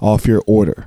off your order.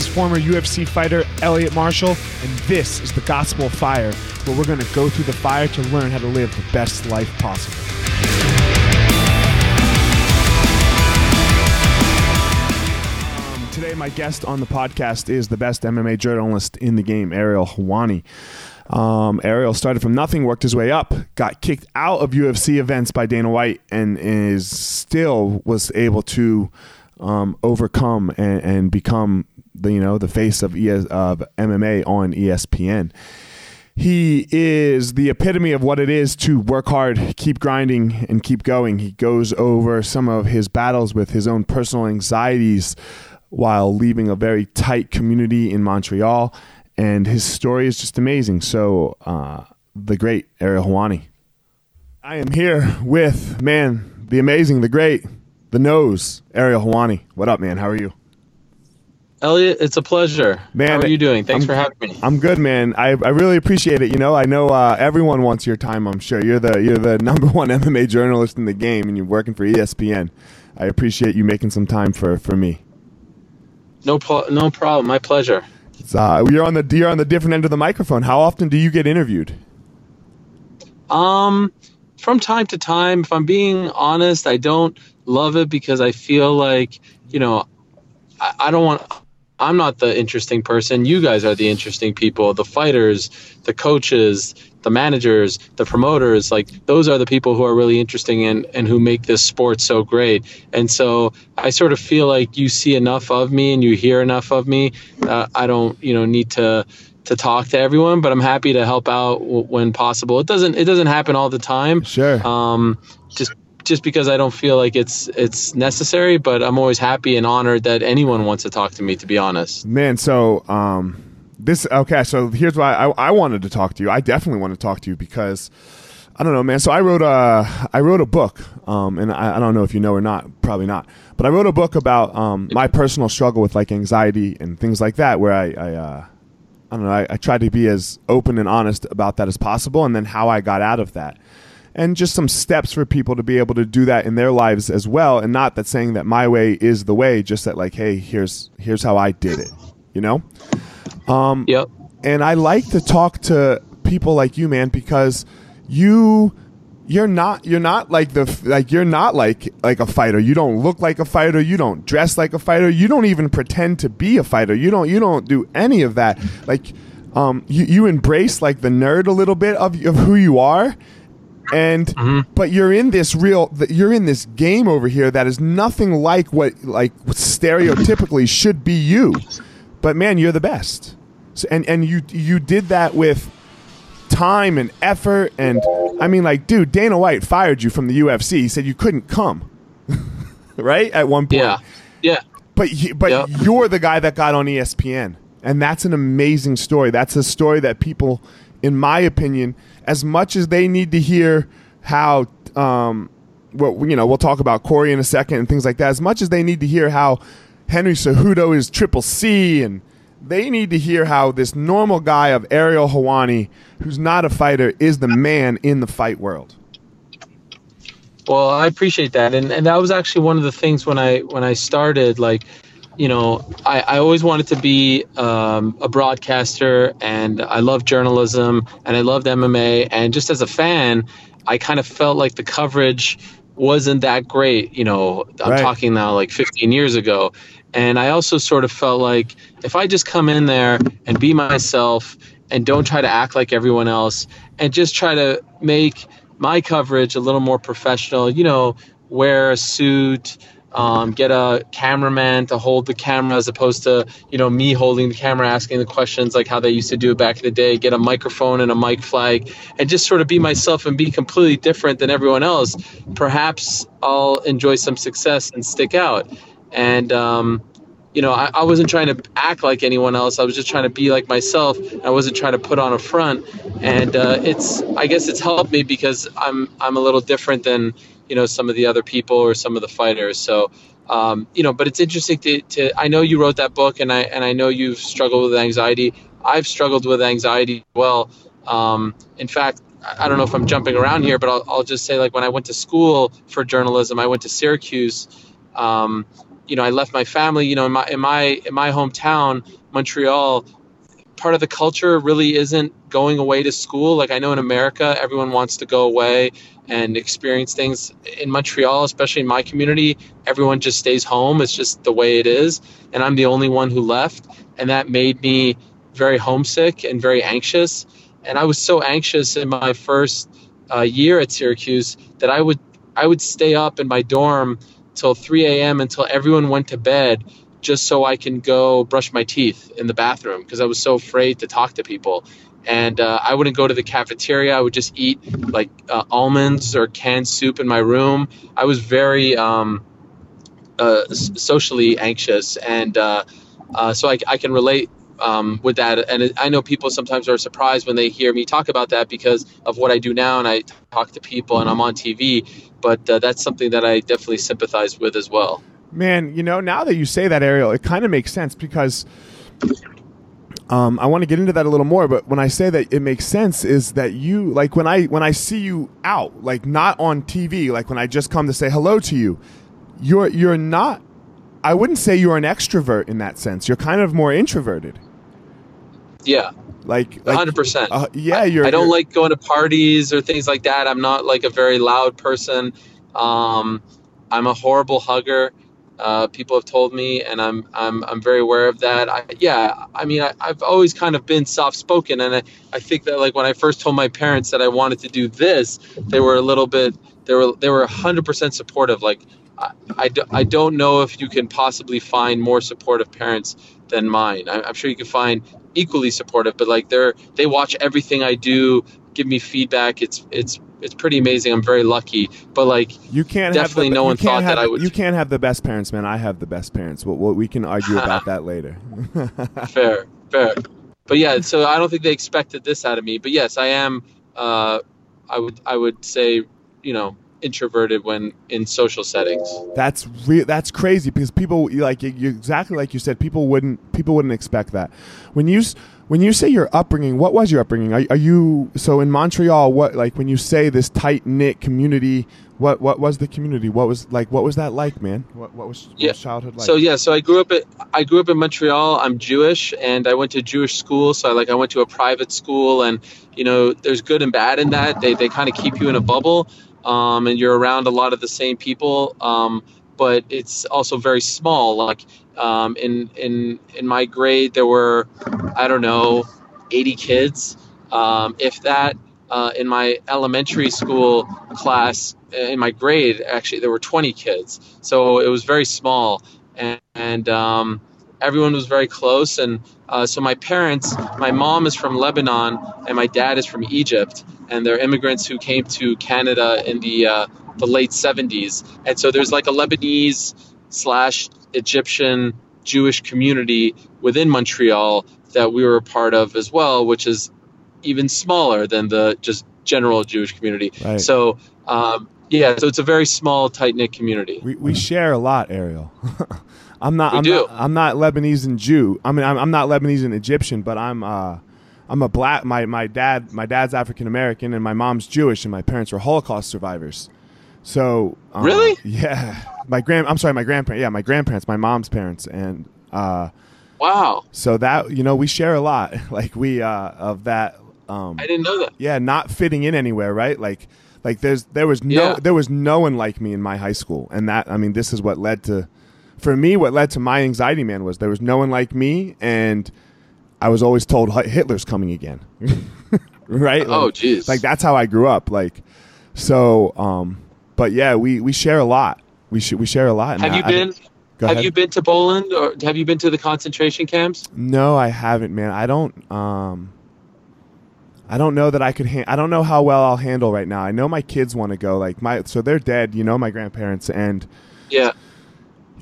is former UFC fighter Elliot Marshall, and this is the Gospel of Fire, where we're going to go through the fire to learn how to live the best life possible. Um, today, my guest on the podcast is the best MMA journalist in the game, Ariel Helwani. Um, Ariel started from nothing, worked his way up, got kicked out of UFC events by Dana White, and is still was able to um, overcome and, and, become the you know the face of, ES, of MMA on ESPN. He is the epitome of what it is to work hard, keep grinding, and keep going. He goes over some of his battles with his own personal anxieties while leaving a very tight community in Montreal. And his story is just amazing. So, uh, the great Ariel Helwani. I am here with, man, the amazing, the great, the nose, Ariel Helwani. What up, man? How are you? Elliot, it's a pleasure. Man, how are you doing? Thanks I'm, for having me. I'm good, man. I, I really appreciate it. You know, I know uh, everyone wants your time. I'm sure you're the you're the number one MMA journalist in the game, and you're working for ESPN. I appreciate you making some time for for me. No, pl- no problem. My pleasure. Uh, you're on the you're on the different end of the microphone. How often do you get interviewed? Um, from time to time. If I'm being honest, I don't love it because I feel like you know I, I don't want I'm not the interesting person. You guys are the interesting people, the fighters, the coaches, the managers, the promoters. Like those are the people who are really interesting and, and who make this sport so great. And so I sort of feel like you see enough of me and you hear enough of me. Uh, I don't, you know, need to to talk to everyone, but I'm happy to help out w- when possible. It doesn't it doesn't happen all the time. Sure. Um, just just because I don't feel like it's it's necessary, but I'm always happy and honored that anyone wants to talk to me. To be honest, man. So um, this okay. So here's why I, I wanted to talk to you. I definitely want to talk to you because I don't know, man. So I wrote a I wrote a book, um, and I, I don't know if you know or not, probably not. But I wrote a book about um, my personal struggle with like anxiety and things like that, where I I, uh, I don't know. I, I tried to be as open and honest about that as possible, and then how I got out of that and just some steps for people to be able to do that in their lives as well and not that saying that my way is the way just that like hey here's here's how i did it you know? Um yep. and i like to talk to people like you man because you you're not you're not like the like you're not like like a fighter. You don't look like a fighter. You don't dress like a fighter. You don't even pretend to be a fighter. You don't you don't do any of that. Like um you, you embrace like the nerd a little bit of, of who you are and mm-hmm. but you're in this real you're in this game over here that is nothing like what like stereotypically should be you. But man you're the best. So, and and you you did that with time and effort and i mean like dude dana white fired you from the ufc he said you couldn't come. Right? At one point. Yeah. Yeah. But but yep. you're the guy that got on espn and that's an amazing story. That's a story that people in my opinion as much as they need to hear how um, well, you know, we'll talk about Corey in a second and things like that. As much as they need to hear how Henry Cejudo is triple C, and they need to hear how this normal guy of Ariel Helwani, who's not a fighter, is the man in the fight world. Well, I appreciate that, and and that was actually one of the things when I when I started, like you know, I, I always wanted to be um, a broadcaster, and I love journalism, and I loved MMA, and just as a fan, I kind of felt like the coverage wasn't that great. You know, I'm right. talking now like 15 years ago, and I also sort of felt like if I just come in there and be myself and don't try to act like everyone else, and just try to make my coverage a little more professional, you know, wear a suit um, get a cameraman to hold the camera as opposed to you know me holding the camera asking the questions like how they used to do it back in the day get a microphone and a mic flag and just sort of be myself and be completely different than everyone else. Perhaps i'll enjoy some success and stick out. And um, you know I, I wasn't trying to act like anyone else. I was just trying to be like myself. I wasn't trying to put on a front. And uh, it's i guess it's helped me because i'm i'm a little different than you know some of the other people or some of the fighters. So um, you know, but it's interesting to, to I know you wrote that book, and I and I know you've struggled with anxiety. I've struggled with anxiety well. Um, in fact, I don't know if I'm jumping around here, but I'll, I'll just say like when I went to school for journalism, I went to Syracuse. Um, you know, I left my family. You know, in my in my in my hometown, Montreal part of the culture really isn't going away to school. Like I know in America, everyone wants to go away and experience things. In Montreal, especially in my community, everyone just stays home. It's just the way it is. And I'm the only one who left. And that made me very homesick and very anxious. And I was so anxious in my first uh, year at Syracuse that I would I would stay up in my dorm till 3 a.m. until everyone went to bed just so I can go brush my teeth in the bathroom because I was so afraid to talk to people. And uh, I wouldn't go to the cafeteria. I would just eat like uh, almonds or canned soup in my room. I was very um, uh, socially anxious, and uh, uh, so I, I, can relate um, with that. And I know people sometimes are surprised when they hear me talk about that because of what I do now, and I talk to people and I'm on TV. But uh, that's something that I definitely sympathize with as well. Man, you know, now that you say that, Ariel, it kind of makes sense because um, I want to get into that a little more. But when I say that it makes sense, is that you like when I when I see you out, like not on TV, like when I just come to say hello to you, you're you're not. I wouldn't say you're an extrovert in that sense. You're kind of more introverted. Yeah. Like, like 100%. Uh, yeah, you're. I don't like going to parties or things like that. I'm not like a very loud person. Um, I'm a horrible hugger. Uh, people have told me, and I'm I'm I'm very aware of that. I, yeah, I mean, I, have always kind of been soft spoken, and I, I think that like when I first told my parents that I wanted to do this, they were a little bit they were they were 100% supportive. Like I, I, do, I don't know if you can possibly find more supportive parents than mine. I, I'm sure you can find equally supportive, but like they're they watch everything I do, give me feedback. It's it's it's pretty amazing. I'm very lucky, but like you can't definitely the, no one thought that I would. You can't have the best parents, man. I have the best parents. Well, well we can argue about that later. fair, fair, but yeah. So I don't think they expected this out of me. But yes, I am. Uh, I would I would say you know introverted when in social settings. That's re- that's crazy because people like you exactly like you said. People wouldn't people wouldn't expect that. When you when you say your upbringing, what was your upbringing? Are, are you so in Montreal? What like when you say this tight knit community? What what was the community? What was like? What was that like, man? What what was, what yeah. was childhood like? So yeah, so I grew up at I grew up in Montreal. I'm Jewish, and I went to Jewish school. So I like I went to a private school, and you know, there's good and bad in that. They they kind of keep you in a bubble um, and you're around a lot of the same people. Um, but it's also very small. Like um, in in in my grade, there were I don't know, 80 kids, um, if that. Uh, in my elementary school class, in my grade, actually, there were 20 kids. So it was very small, and, and um, everyone was very close. And uh, so my parents, my mom is from Lebanon, and my dad is from Egypt and they're immigrants who came to Canada in the uh, the late 70s. And so there's like a Lebanese slash Egyptian Jewish community within Montreal that we were a part of as well, which is even smaller than the just general Jewish community. Right. So um, yeah, so it's a very small, tight knit community. We, we share a lot, Ariel. I'm not. I'm not. I'm not Lebanese and Jew. I mean, I'm, I'm not Lebanese and Egyptian, but I'm. Uh, I'm a black. My my dad my dad's African American and my mom's Jewish and my parents were Holocaust survivors. So um, really, yeah, my grand. I'm sorry, my grandparents. Yeah, my grandparents, my mom's parents, and uh, wow. So that you know we share a lot. Like we uh, of that. Um, I didn't know that. Yeah, not fitting in anywhere, right? Like like there's there was no yeah. there was no one like me in my high school, and that I mean this is what led to. For me, what led to my anxiety, man, was there was no one like me, and I was always told Hitler's coming again. right? Oh, like, oh, jeez. Like that's how I grew up. Like, so, um, but yeah, we we share a lot. we sh- we share a lot. Have that. you I- been? have ahead. you been to Poland or have you been to the concentration camps? No, I haven't, man. I don't. Um, I don't know that I could. Ha- I don't know how well I'll handle right now. I know my kids want to go. Like my, so they're dead. You know, my grandparents, and Yeah.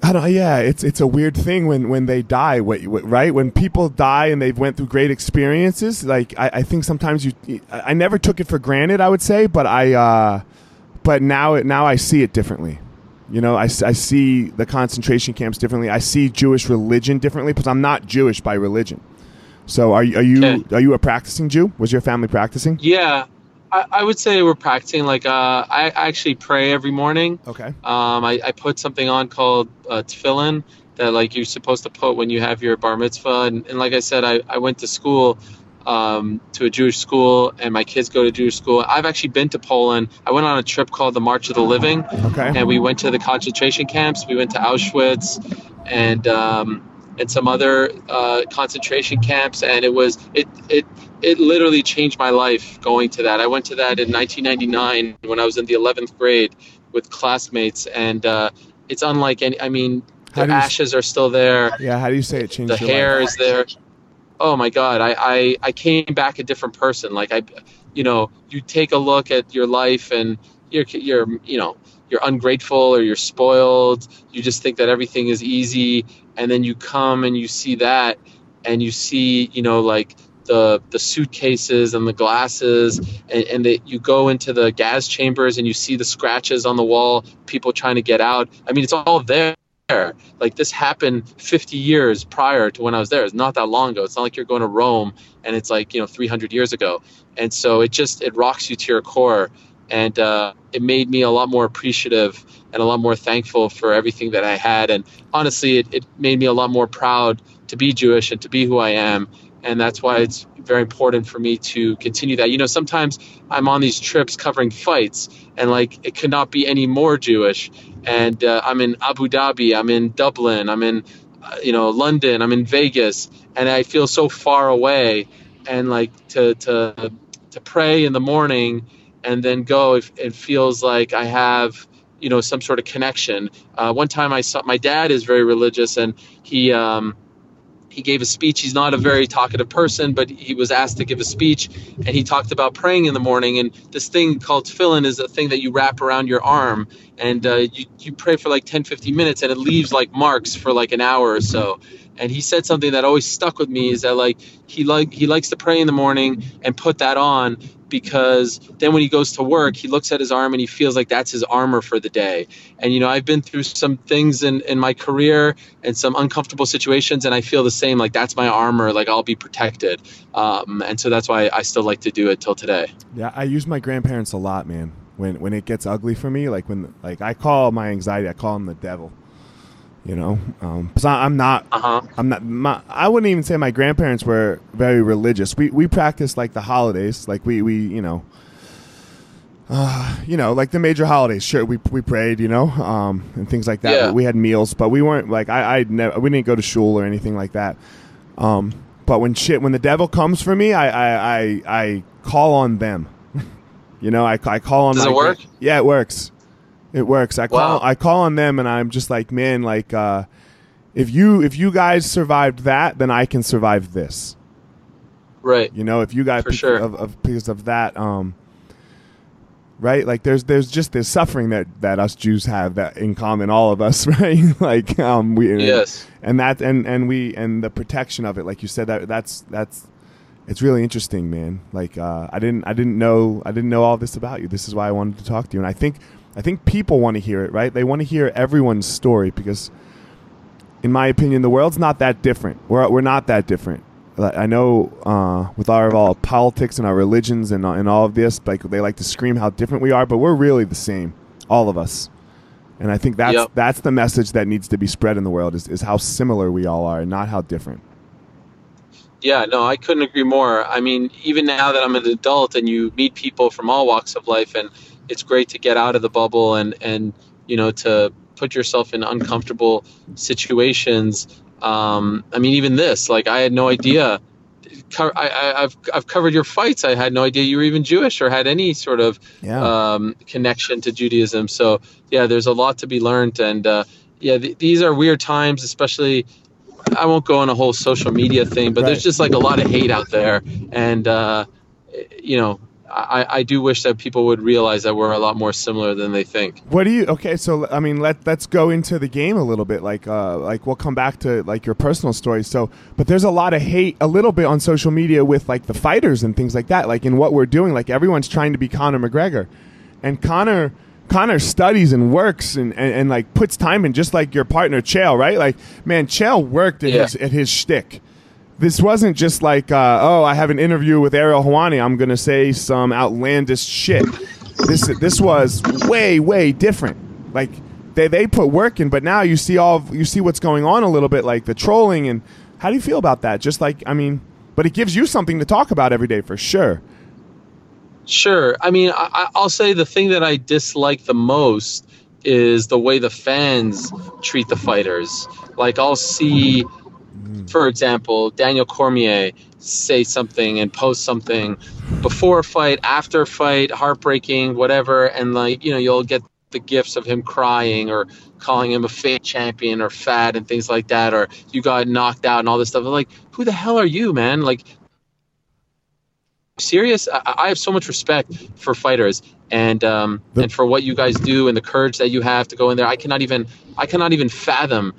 I don't. Yeah, it's it's a weird thing when when they die. What, what right when people die and they've went through great experiences. Like I, I think sometimes you. I never took it for granted. I would say, but I. Uh, but now it now I see it differently. You know, I, I see the concentration camps differently. I see Jewish religion differently because I'm not Jewish by religion. So are you are you Okay. are you a practicing Jew? Was your family practicing? Yeah. I, I would say we're practicing. Like, uh, I I actually pray every morning. Okay. Um, I, I put something on called uh, tefillin that like you're supposed to put when you have your bar mitzvah. And, and like I said, I, I went to school um, to a Jewish school, and my kids go to Jewish school. I've actually been to Poland. I went on a trip called the March of the Living, Okay. and we went to the concentration camps. We went to Auschwitz, and um, and some other uh, concentration camps, and it was it it it literally changed my life going to that. I went to that in 1999 when I was in the 11th grade with classmates, and uh, it's unlike any. I mean, the do you s- ashes are still there. Yeah. How do you say it changed The hair life? is there. Oh my God! I, I I came back a different person. Like I, you know, you take a look at your life and you're you're you know you're ungrateful or you're spoiled. You just think that everything is easy, and then you come and you see that, and you see you know like the the suitcases and the glasses, and, and that you go into the gas chambers and you see the scratches on the wall, people trying to get out. I mean, it's all there. Like this happened 50 years prior to when I was there. It's not that long ago. It's not like you're going to Rome and it's like you know 300 years ago. And so it just it rocks you to your core, and uh, it made me a lot more appreciative and a lot more thankful for everything that I had. And honestly, it, it made me a lot more proud to be Jewish and to be who I am. And that's why it's very important for me to continue that. You know, sometimes I'm on these trips covering fights, and like it could not be any more Jewish. And uh, I'm in Abu Dhabi, I'm in Dublin, I'm in, uh, you know, London, I'm in Vegas, and I feel so far away. And like to to to pray in the morning and then go, it, it feels like I have you know some sort of connection. Uh, one time I saw my dad is very religious, and he. Um, he gave a speech. He's not a very talkative person, but he was asked to give a speech, and he talked about praying in the morning. And this thing called tefillin is a thing that you wrap around your arm, and uh, you you pray for like 10, 15 minutes, and it leaves like marks for like an hour or so. And he said something that always stuck with me is that like he like he likes to pray in the morning and put that on because then when he goes to work, he looks at his arm and he feels like that's his armor for the day. And you know, I've been through some things in in my career and some uncomfortable situations, and I feel the same. Like that's my armor. Like I'll be protected. Um, and so that's why I still like to do it till today. Yeah, I use my grandparents a lot, man. When when it gets ugly for me, like when like I call my anxiety, I call him the devil. You know, um, 'cause I, I'm not. Uh huh. I'm not. My, I wouldn't even say my grandparents were very religious. We we practiced like the holidays, like we we you know. Uh, you know, like the major holidays. Sure, we we prayed, you know, um, and things like that. Yeah. We had meals, but we weren't like I I never we didn't go to shul or anything like that. Um, but when shit, when the devil comes for me, I I I, I call on them. you know, I, I call on. Does my it work? Yeah, it works. It works. I call Wow. I call on them, and I'm just like, man, like, uh, if you if you guys survived that, then I can survive this. Right. You know, if you guys For sure. of, of because of that, um, right? Like, there's there's just this suffering that that us Jews have that in common, all of us, right? like, um, we Yes. and that and and we and the protection of it, like you said, that that's that's it's really interesting, man. Like, uh, I didn't I didn't know I didn't know all this about you. This is why I wanted to talk to you, and I think I think people want to hear it, right? They want to hear everyone's story because, in my opinion, the world's not that different. We're we're not that different. I know uh, with our all politics and our religions and and all of this, like they like to scream how different we are, but we're really the same, all of us. And I think that's Yep. that's the message that needs to be spread in the world is, is how similar we all are and not how different. Yeah, no, I couldn't agree more. I mean, even now that I'm an adult and you meet people from all walks of life, and it's great to get out of the bubble and and you know to put yourself in uncomfortable situations. Um, I mean, even this, like, I had no idea I, I, I've I've covered your fights. I had no idea you were even Jewish or had any sort of Yeah. um, connection to Judaism. So yeah, there's a lot to be learned, and uh, yeah, th- these are weird times, especially. I won't go on a whole social media thing, but Right. there's just like a lot of hate out there, and uh, you know, I, I do wish that people would realize that we're a lot more similar than they think. What do you? Okay, so I mean, let let's go into the game a little bit. Like, uh, like we'll come back to like your personal story. So, but there's a lot of hate, a little bit on social media with like the fighters and things like that. Like in what we're doing, like everyone's trying to be Conor McGregor, and Conor. Connor studies and works and, and, and like puts time in just like your partner Chael, right? Like man, Chael worked at Yeah. his at his shtick. This wasn't just like, uh, oh, I have an interview with Ariel Helwani. I'm gonna say some outlandish shit. This this was way way different. Like they they put work in, but now you see all you see what's going on a little bit, like the trolling and how do you feel about that? Just like I mean, but it gives you something to talk about every day for sure. Sure. I mean, I- I'll say the thing that I dislike the most is the way the fans treat the fighters. Like, I'll see, for example, Daniel Cormier say something and post something before a fight, after a fight, heartbreaking, whatever, and like, you know, you'll get the gifts of him crying or calling him a fake champion or fat and things like that, or you got knocked out and all this stuff. I'm like, who the hell are you, man? Like, serious I, I have so much respect for fighters and um, and for what you guys do and the courage that you have to go in there i cannot even i cannot even fathom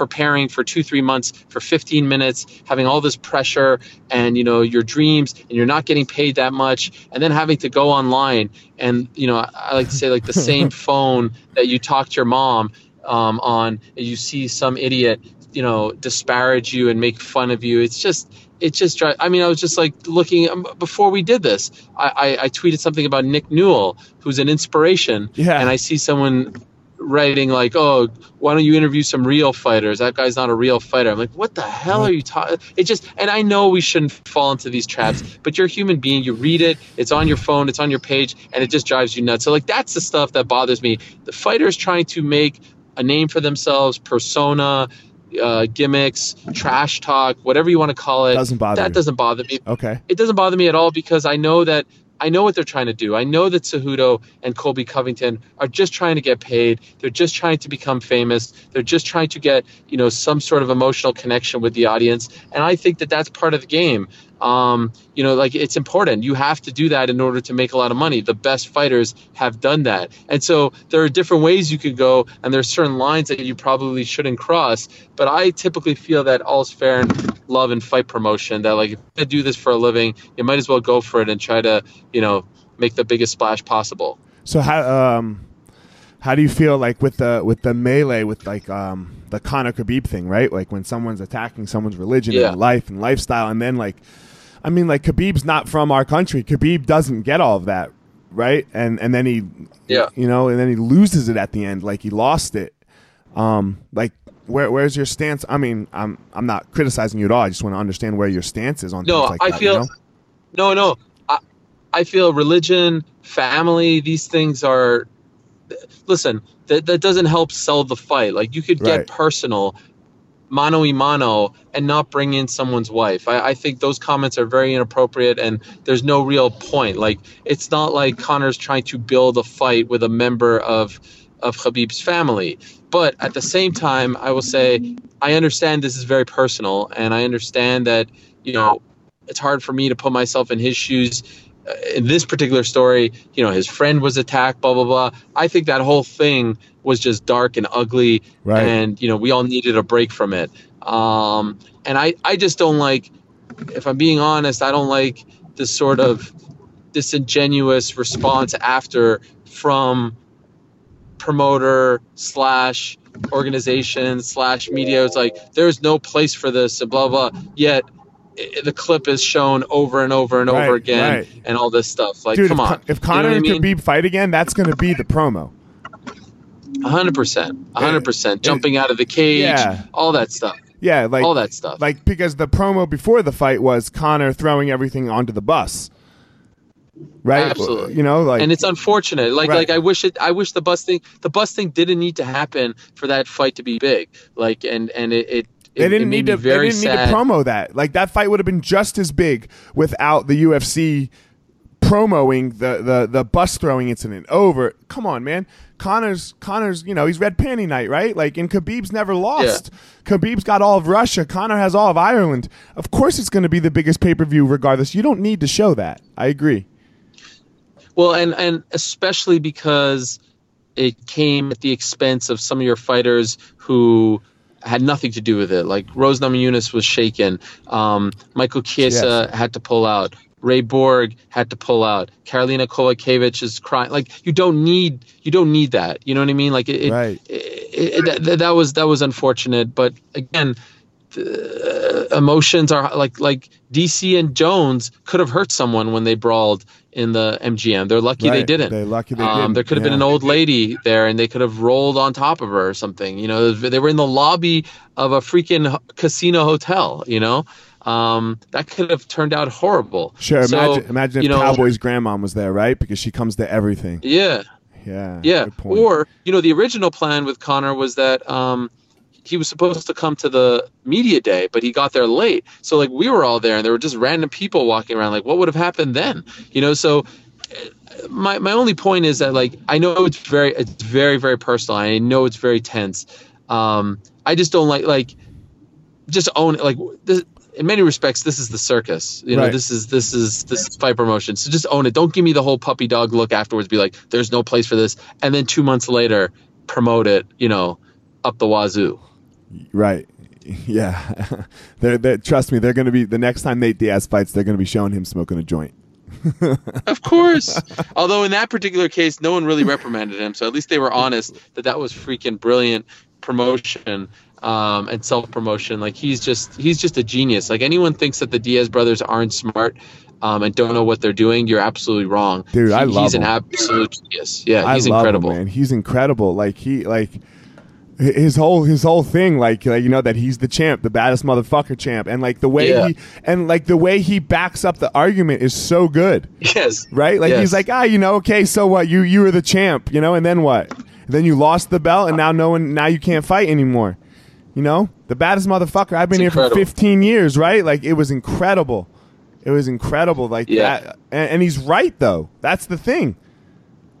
preparing for two three months for 15 minutes having all this pressure and you know your dreams and you're not getting paid that much and then having to go online and you know i, I like to say like the same phone that you talk to your mom um, on and you see some idiot you know disparage you and make fun of you it's just it just I mean, I was just like looking um, before we did this. I, I, I tweeted something about Nick Newell, who's an inspiration, Yeah. and I see someone writing like, "Oh, why don't you interview some real fighters? That guy's not a real fighter." I'm like, "What the hell are you talking?" It just, and I know we shouldn't fall into these traps, but you're a human being. You read it, it's on your phone, it's on your page, and it just drives you nuts. So like, that's the stuff that bothers me. The fighters trying to make a name for themselves, persona. Uh, gimmicks, trash talk, whatever you want to call it, Doesn't bother that you. doesn't bother me Okay. it doesn't bother me at all because I know that I know what they're trying to do. I know that Cejudo and Colby Covington are just trying to get paid. They're just trying to become famous. They're just trying to get you know some sort of emotional connection with the audience. And I think that that's part of the game. Um, you know, like it's important. You have to do that in order to make a lot of money. The best fighters have done that. And so there are different ways you could go, and there's certain lines that you probably shouldn't cross. But I typically feel that all's fair in love and fight promotion. That like if you do this for a living, you might as well go for it and try to, you know, make the biggest splash possible. So how um how do you feel like with the with the melee with like um the Conor Khabib thing, right? Like when someone's attacking someone's religion Yeah. and life and lifestyle, and then like, I mean, like Khabib's not from our country. Khabib doesn't get all of that, right? And and then he, Yeah. you know, and then he loses it at the end, like he lost it. Um, like where where's your stance? I mean, I'm I'm not criticizing you at all. I just want to understand where your stance is on No, things like I that. feel you know? no, no. I, I feel religion, family, these things are. Listen, that that doesn't help sell the fight. Like you could get Right. personal, mano y mano, and not bring in someone's wife. I, I think those comments are very inappropriate, and there's no real point. Like it's not like Conor's trying to build a fight with a member of of Khabib's family. But at the same time, I will say I understand this is very personal, and I understand that you know it's hard for me to put myself in his shoes. Uh, in this particular story, you know, his friend was attacked, blah blah blah. I think that whole thing was just dark and ugly, Right. and you know, we all needed a break from it. Um, and I, I just don't like, if I'm being honest, I don't like this sort of disingenuous response after from promoter slash organization slash media. It's like there's no place for this and blah blah. Yet the clip is shown over and over and Right, over again right. and all this stuff. Like, Dude, come if, on, if You know Conor I and? Khabib fight again, that's going to be the promo. Hundred percent, hundred percent, jumping out of the cage, Yeah. all that stuff, Yeah, like all that stuff. like because the promo before the fight was Conor throwing everything onto the bus. Right? Absolutely. You know, like and it's unfortunate. Like Right. like I wish it. I wish the bus thing. The bus thing didn't need to happen for that fight to be big. Like and and it. it They didn't it need to. very they didn't sad. need to promo that. Like that fight would have been just as big without the UFC promoing the the the bus throwing incident. Over. Come on, man. Conor's Conor's. You know he's red panty night, right? Like and Khabib's never lost. Khabib's got all of Russia. Connor has all of Ireland. Of course, it's going to be the biggest pay per view, regardless. You don't need to show that. I agree. Well, and and especially because it came at the expense of some of your fighters who had nothing to do with it. Like Rose Namajunas was shaken. Um, Michael Chiesa had to pull out. Ray Borg had to pull out. Karolina Kowalkiewicz is crying. Like you don't need you don't need that. You know what I mean? Like it, it, Right. it, it, that, that was that was unfortunate. But again, the emotions are like like DC and Jones could have hurt someone when they brawled in the MGM. They're lucky they didn't. They're lucky they um, didn't. There could have Yeah. been an old lady there, and they could have rolled on top of her or something. You know, they were in the lobby of a freaking casino hotel. You know, um, that could have turned out horrible. Sure. So, imagine imagine if you know, Cowboy's grandma was there, right? Because she comes to everything. Yeah, Yeah. yeah. Or you know, the original plan with Conor was that um, he was supposed to come to the media day, but he got there late. So like we were all there, and there were just random people walking around. Like, what would have happened then? You know, so. My, my only point is that like I know it's very it's very very personal. I know it's very tense. Um, I just don't like like just own it. Like this, in many respects, this is the circus. You know, Right. this is this is this is fight promotion. So just own it. Don't give me the whole puppy dog look afterwards. Be like, there's no place for this, and then two months later, promote it. You know, up the wazoo. Right. Yeah. they're, they're, trust me, they're going to be, the next time Nate Diaz fights, they're going to be showing him smoking a joint. Of course. Although in that particular case, no one really reprimanded him, so at least they were honest that that was freaking brilliant promotion um, and self promotion. Like he's just he's just a genius. Like anyone thinks that the Diaz brothers aren't smart. Um, and don't know what they're doing. You're absolutely wrong. Dude, I He- love He's an absolute genius. Yeah, he's I love incredible. Him, man. He's incredible. Like, he, like, his whole his whole thing like, like you know that he's the champ the baddest motherfucker champ and like the way Yeah. he and like the way he backs up the argument is so good Yes. right like Yes. he's like ah you know okay so what you you were the champ you know and then what then you lost the belt and now no one now you can't fight anymore you know the baddest motherfucker i've been It's here for 15 years right like it was incredible it was incredible like Yeah. that and, and he's right though that's the thing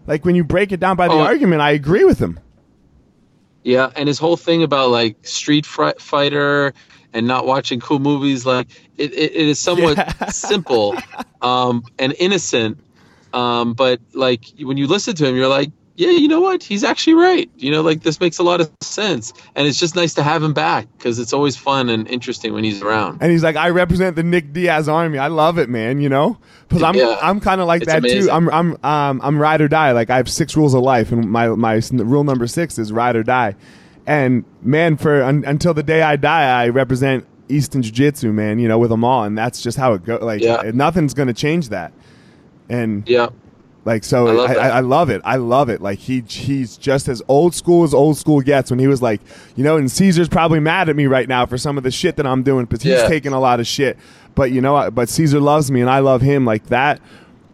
like when you break it down by the Oh. argument i agree with him Yeah, and his whole thing about like Street Fighter and not watching cool movies, like it, it, it is somewhat Yeah. simple um, and innocent. Um, but like when you listen to him, you're like, yeah, you know what? He's actually right. You know, like this makes a lot of sense, and it's just nice to have him back because it's always fun and interesting when he's around. And he's like, I represent the Nick Diaz army. I love it, man. You know, because I'm Yeah. I'm kind of like It's that too. I'm I'm um I'm ride or die. Like I have six rules of life, and my my rule number six is ride or die. And man, for un, until the day I die, I represent Easton Jiu Jitsu, man. You know, with them all, and that's just how it goes. Like Yeah. nothing's gonna change that. And Yeah, like so, I I, love I. I love it. I love it. Like he he's just as old school as old school gets. When he was like, you know, and Cesar's probably mad at me right now for some of the shit that I'm doing because he's Yeah. taking a lot of shit. But you know, but Caesar loves me and I love him. Like that.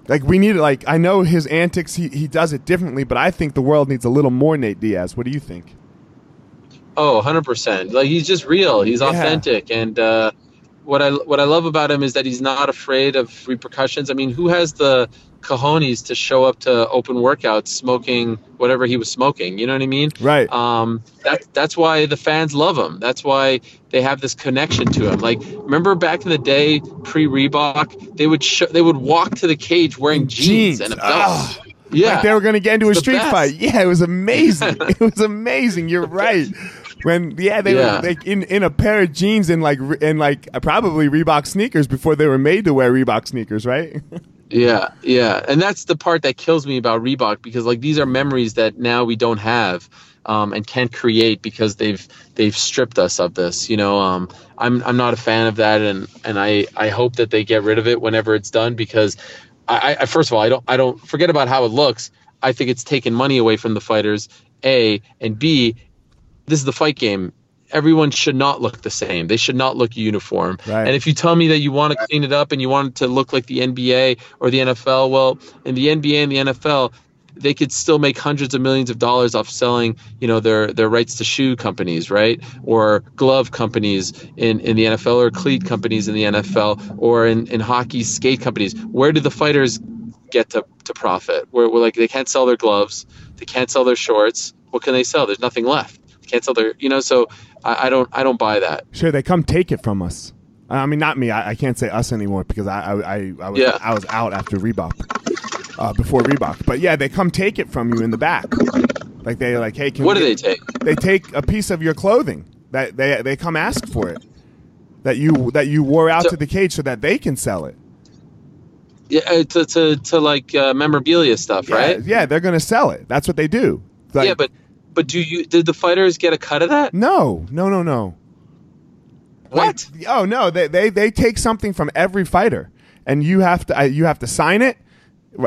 Like we need like I know his antics. He he does it differently, but I think the world needs a little more Nate Diaz. What do you think? Oh, 100%. Like he's just real. He's Yeah. authentic and uh what I what I love about him is that he's not afraid of repercussions. I mean, who has the cojones to show up to open workouts smoking whatever he was smoking? You know what I mean? Right. Um, that that's why the fans love him. That's why they have this connection to him. Like, remember back in the day, pre Reebok, they would show, they would walk to the cage wearing jeans, Jeans. and a belt. Ah. yeah, Like they were going to get into a It's the street fight. Yeah, it was amazing. it was amazing. You're right. When yeah, they Yeah. were like in, in a pair of jeans and like and like probably Reebok sneakers before they were made to wear Reebok sneakers, right? Yeah, yeah, and that's the part that kills me about Reebok because like these are memories that now we don't have um, and can't create because they've they've stripped us of this. You know, um, I'm I'm not a fan of that, and and I I hope that they get rid of it whenever it's done because I, I first of all I don't I don't forget about how it looks. I think it's taken money away from the fighters. A and B, this is the fight game. Everyone should not look the same. They should not look uniform. Right. And if you tell me that you want to clean it up and you want it to look like the NBA or the NFL, well, in the NBA and the NFL, they could still make hundreds of millions of dollars off selling, you know, their their rights to shoe companies, right? Or glove companies in, in the NFL or cleat companies in the NFL or in, in hockey skate companies. Where do the fighters get to, to profit? Where, where like they can't sell their gloves, they can't sell their shorts. What can they sell? There's nothing left. They can't sell their you know, so I, I don't I don't buy that. Sure, they come take it from us. I mean, not me. I, I can't say us anymore because I I, I, I was Yeah. I was out after Reebok, uh, before Reebok. But yeah, they come take it from you in the back. Like they like, hey, can What do they take? They take a piece of your clothing that they they come ask for it. That you that you wore out So- to the cage so that they can sell it. Yeah, uh, to, to, to like uh, memorabilia stuff, Yeah, right? Yeah, they're gonna sell it. That's what they do. Like, yeah, but but do you did the fighters get a cut of that? no, no, no, no. What? Like, oh no, they, they they take something from every fighter, and you have to uh, you have to sign it,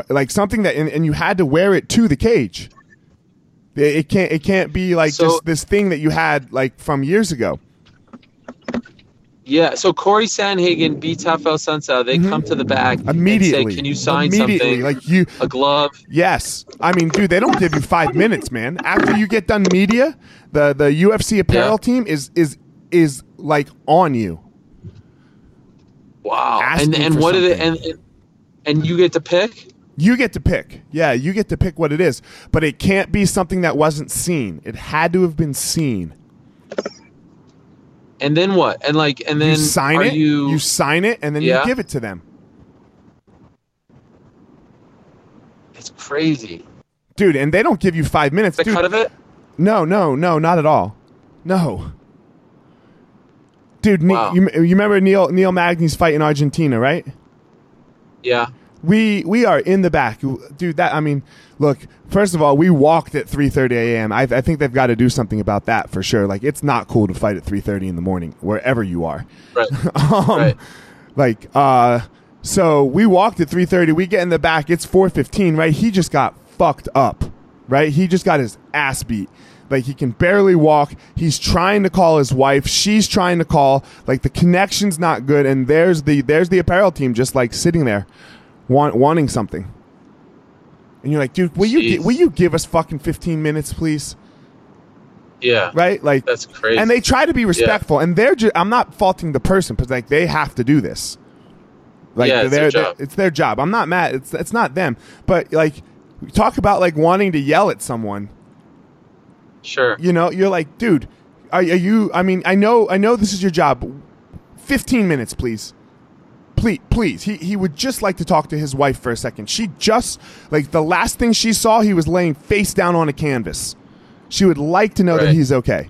like something that, and, and you had to wear it to the cage. It, it can't it can't be like So- just this thing that you had like from years ago. Yeah, so Cory Sandhagen beats Raphael Assunção. They come to the back Mm-hmm. Immediately, and say, "Can you sign something? like you. a glove?" Yes, I mean, dude, they don't give you five minutes, man. After you get done media, the the UFC apparel Yeah. team is is is like on you. Wow. And and what did it and- and you get to pick? You get to pick. Yeah, you get to pick what it is. But it can't be something that wasn't seen. It had to have been seen. And then what? And like and then you sign are it, you, you sign it, and then Yeah. you give it to them. It's crazy. Dude, and they don't give you five minutes. The Dude, cut of it? no, no, no, not at all. No. Dude, Ne- you, you remember Neil Neil Magny's fight in Argentina, right? Yeah. We we are in the back, dude. That I mean, look. First of all, we walked at 3:30 a.m. I, I think they've got to do something about that for sure. Like, it's not cool to fight at 3:30 in the morning wherever you are. Right. um, Right. Like, uh, so we walked at 3:30. We get in the back. It's 4:15. Right? He just got fucked up. Right? He just got his ass beat. Like he can barely walk. He's trying to call his wife. She's trying to call. Like the connection's not good. And there's the there's the apparel team just like sitting there, want, wanting something. And you're like, dude, will you will you give us fucking 15 minutes, please? Yeah. Right? Like That's crazy. and they try to be respectful and they're just i'm not faulting the person because like they have to do this like Yeah, it's their job. it's their job i'm not mad it's it's not them but like talk about like wanting to yell at someone Sure. you know you're like dude are, are you i mean i know i know this is your job 15 minutes please please please he, he would just like to talk to his wife for a second she just like the last thing she saw he was laying face down on a canvas she would like to know that he's okay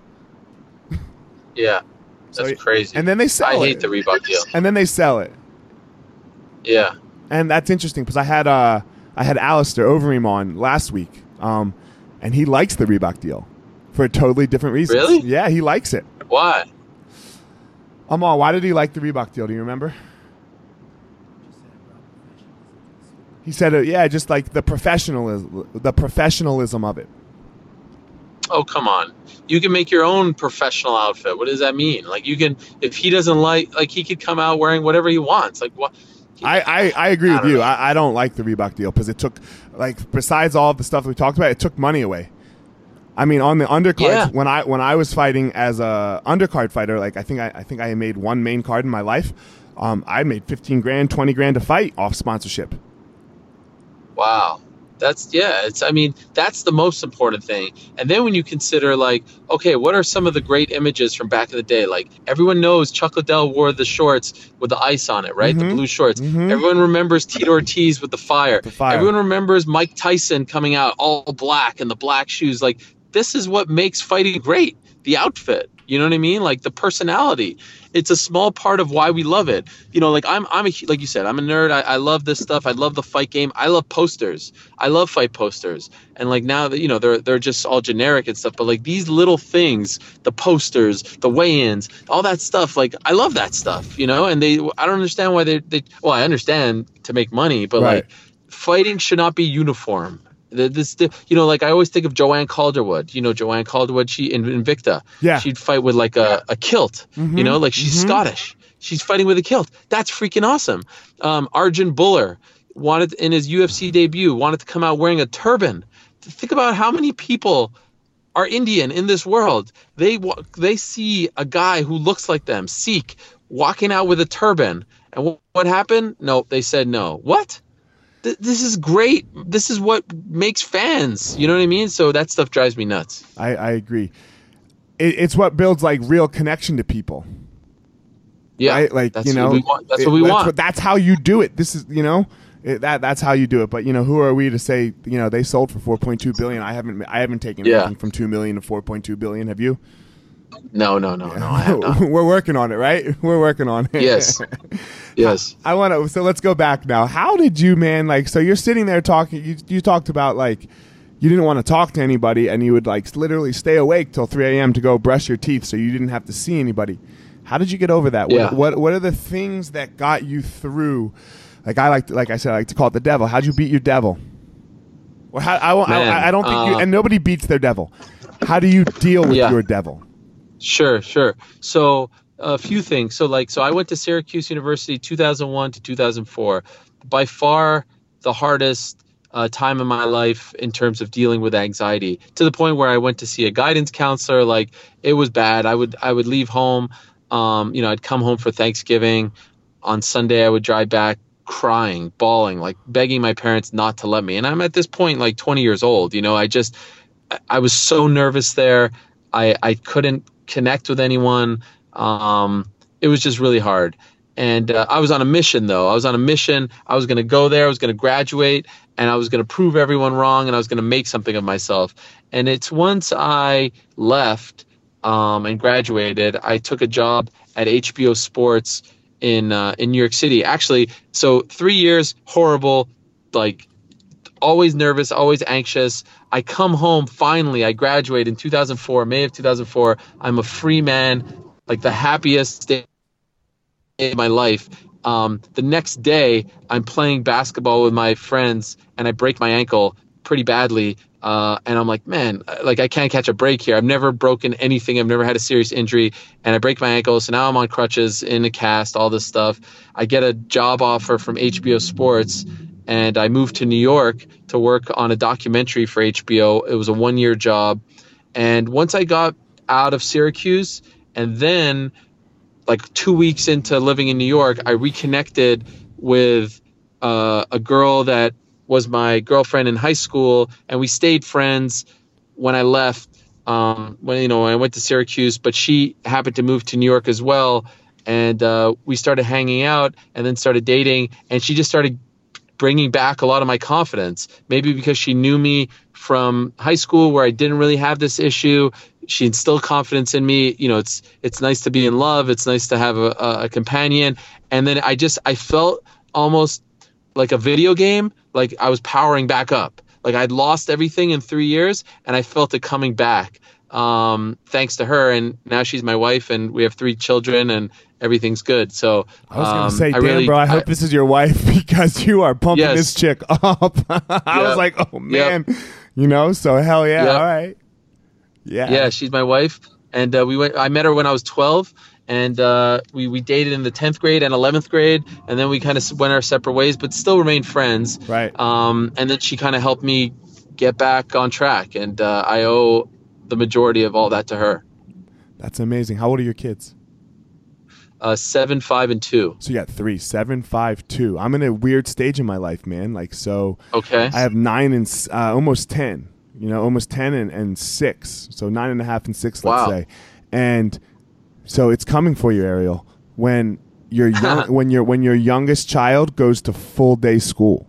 Yeah. So- That's crazy. and then they sell I it. hate the Reebok deal. and then they sell it Yeah. and that's interesting because I had uh I had Alistair Overeem on last week, um, and he likes the Reebok deal for a totally different reasons. Really? Yeah, he likes it. Why? Amal, why did he like the Reebok deal? Do you remember? He said, uh, "Yeah, just like the professionalism, the professionalism of it." Oh, come on. You can make your own professional outfit. What does that mean? Like you can if he doesn't like like he could come out wearing whatever he wants. Like what I, I, I agree I with you. know. I, I don't like the Reebok deal because it took, like, besides all the stuff we talked about, it took money away. I mean, on the undercard, Yeah. when I when I was fighting as a undercard fighter, like I think I, I think I made one main card in my life. Um, I made fifteen grand, twenty grand to fight off sponsorship. Wow. That's yeah, it's I mean, that's the most important thing. And then when you consider like, okay, what are some of the great images from back in the day? Like everyone knows Chuck Liddell wore the shorts with the ice on it, right? Mhm. The blue shorts. Mhm. Everyone remembers Tito Ortiz with the fire. The fire. Everyone remembers Mike Tyson coming out all black and the black shoes. Like this is what makes fighting great. The outfit. You know what I mean? Like the personality. It's a small part of why we love it. You know, like I'm, I'm a, like you said, I'm a nerd. I, I love this stuff. I love the fight game. I love posters. I love fight posters. And like now that you know, they're they're just all generic and stuff. But like these little things, the posters, the weigh-ins, all that stuff. Like I love that stuff. You know, and they, I don't understand why they, they. Well, I understand to make money, but Right. like fighting should not be uniform. The- This, the- you know, like I always think of Joanne Calderwood. You know, Joanne Calderwood. She in Invicta. Yeah. She'd fight with like a, a kilt. You know, like she's mhm. Scottish. She's fighting with a kilt. That's freaking awesome. Um, Arjan Bhullar. wanted in his UFC debut wanted to come out wearing a turban. Think about how many people are Indian in this world. They they see a guy who looks like them, Sikh, walking out with a turban. And wh- what happened? No, they said no. What? Th- this is great. This is what makes fans. You know what I mean? So that stuff drives me nuts. I, I agree. It, it's what builds like real connection to people. Yeah, right? Like that's you know, what we want. That's it- what we want. that's how you do it. This is you know. It, that that's how you do it, but you know who are we to say you know they sold for 4.2 billion? I haven't I haven't taken Yeah. anything from 2 million to 4.2 billion. Have you? No, no, no, no. I. We're working on it, right? We're working on it. Yes. Yes. I want to. So let's go back now. How did you, man? Like, so you're sitting there talking. You you talked about like you didn't want to talk to anybody, and you would like literally stay awake till 3 a.m. to go brush your teeth, so you didn't have to see anybody. How did you get over that? Yeah. What, what What are the things that got you through? Like I like, to, like I said, I like to call it the devil. How'd you beat your devil? Well, how, I, Man, I, I don't think you, uh, and nobody beats their devil. How do you deal with Yeah. your devil? Sure, sure. So a few things. So like, so I went to Syracuse University 2001 to 2004. By far the hardest uh, time in my life in terms of dealing with anxiety. To the point where I went to see a guidance counselor. Like it was bad. I would I would leave home. Um, you know, I'd come home for Thanksgiving. On Sunday, I would drive back crying, bawling, like begging my parents not to let me. And I'm at this point like 20 years old. You know, I just I- I was so nervous there. I I couldn't connect with anyone. Um, it was just really hard. And uh, I was on a mission, though. I was on a mission. I was going to go there. I was going to graduate, and I was going to prove everyone wrong, and I was going to make something of myself. And it's once I left um, and graduated, I took a job at HBO Sports in uh, in New York City. Actually, so three years, horrible, like always nervous, always anxious. I come home finally. I graduate in 2004, May of 2004. I'm a free man, like the happiest day of my life. Um, the next day, I'm playing basketball with my friends, and I break my ankle pretty badly. Uh, and I'm like, man, like I can't catch a break here. I've never broken anything. I've never had a serious injury, and I break my ankle. So now I'm on crutches, in a cast, all this stuff. I get a job offer from HBO Sports, and I moved to New York to work on a documentary for HBO. It was a one year job. And once I got out of Syracuse, and then like two weeks into living in New York, I reconnected with uh, a girl that was my girlfriend in high school, and we stayed friends when I left. Um, when you know I went to Syracuse, but she happened to move to New York as well, and uh, we started hanging out, and then started dating, and she just started bringing back a lot of my confidence. Maybe because she knew me from high school where I didn't really have this issue. She instilled confidence in me. You know, it's it's nice to be in love. It's nice to have a, a, companion. And then I just I felt almost like a video game. Like I was powering back up. Like I'd lost everything in three years, and I felt it coming back. Um, thanks to her, and now she's my wife, and we have three children, and everything's good. So I was gonna um, say, I damn, really- bro, I hope this is your wife because you are pumping Yes. this chick up. I was like, oh man, you know. So hell yeah, Yep. all right, yeah, Yeah, she's my wife, and uh, we went. I met her when I was 12, and uh, we we dated in the 10th grade and 11th grade, and then we kind of went our separate ways, but still remained friends. right. Um, and then she kind of helped me get back on track, and uh, I owe the majority of all that to her. That's amazing. How old are your kids? Uh, seven, five, and two. So you got three, seven, five, two. I'm in a weird stage in my life, man. Like so, Okay. I have nine and uh, almost ten. You know, almost ten and, and six. So nine and a half and six, let's Wow. say. And so it's coming for you, Ariel. When your young, when your when your youngest child goes to full day school.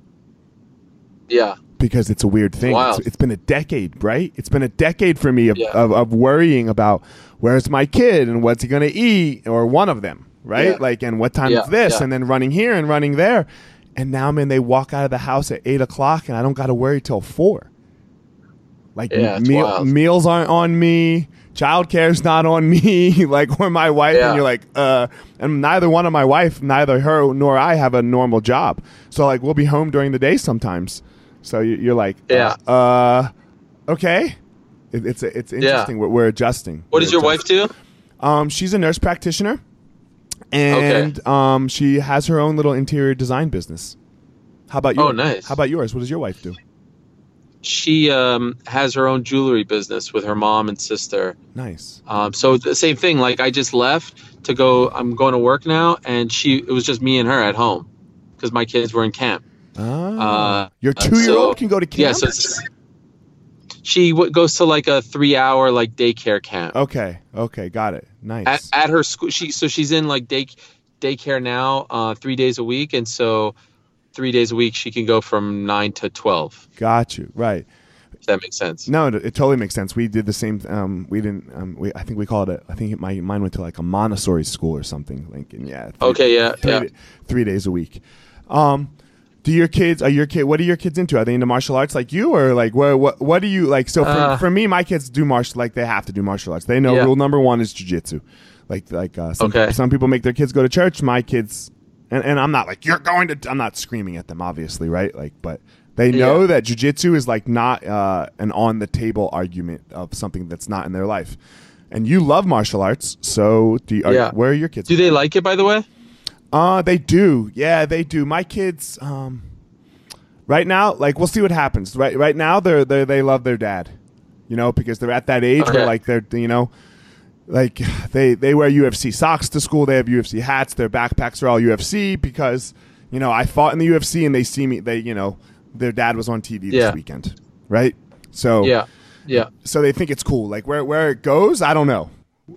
yeah. Because it's a weird thing. It's, it's been a decade, right? It's been a decade for me of, Yeah. of, of worrying about where's my kid and what's he going to eat, or one of them, right? Yeah. Like, and what time Yeah, is this, and then running here and running there. And now, man, they walk out of the house at eight o'clock, and I don't got to worry till four. Like Yeah, it's meal, meals aren't on me, childcare's not on me, like or my wife, and you're like, uh, and neither one of my wife, neither her nor I have a normal job, so like we'll be home during the day sometimes. So you- you're like, Yeah. uh, uh, okay. It, it's it's interesting. We're, we're adjusting. What We're does your wife do? Um, she's a nurse practitioner, and um, she has her own little interior design business. How about you? Oh, nice. How about yours? What does your wife do? She um, has her own jewelry business with her mom and sister. Nice. Um, so the same thing. Like I just left to go. I'm going to work now, and she. It was just me and her at home because my kids were in camp. Ah, Uh, your two-year-old so- can go to camp. Yeah. So she w- goes to like a three-hour like daycare camp okay, okay, got it. Nice. at, at her school. She so she's in like day daycare now, uh, three days a week, and so three days a week she can go from nine to twelve. got you. Right. If that makes sense. No, it, it totally makes sense. We did the same. Um, we didn't. Um, we I think we called it. I think my mine went to like a Montessori school or something. Lincoln. Yeah. three- Okay. Yeah. Three, Yeah. three days a week. Um, do your kids? Are your kid? What are your kids into? Are they into martial arts like you, or like what? What, what do you like? So for, Uh, for me, my kids do martial. Like they have to do martial arts. They know Yeah. rule number one is jujitsu. Like like uh, some, Okay. some people make their kids go to church. My kids, and, and I'm not like you're going to. I'm not screaming at them, obviously, right? Like, but they know Yeah. that jujitsu is like not uh, an on the table argument of something that's not in their life. And you love martial arts, so do you, are, Yeah. where are your kids? Do they like it? By the way. Uh, they do. Yeah, they do. My kids, um, right now, like we'll see what happens. Right, right now, they're they they love their dad, you know, because they're at that age where like they're you know, like they they wear UFC socks to school. They have UFC hats. Their backpacks are all UFC because you know I fought in the UFC and they see me. They you know their dad was on TV this weekend, right? So Yeah. Yeah. so they think it's cool. Like where where it goes, I don't know.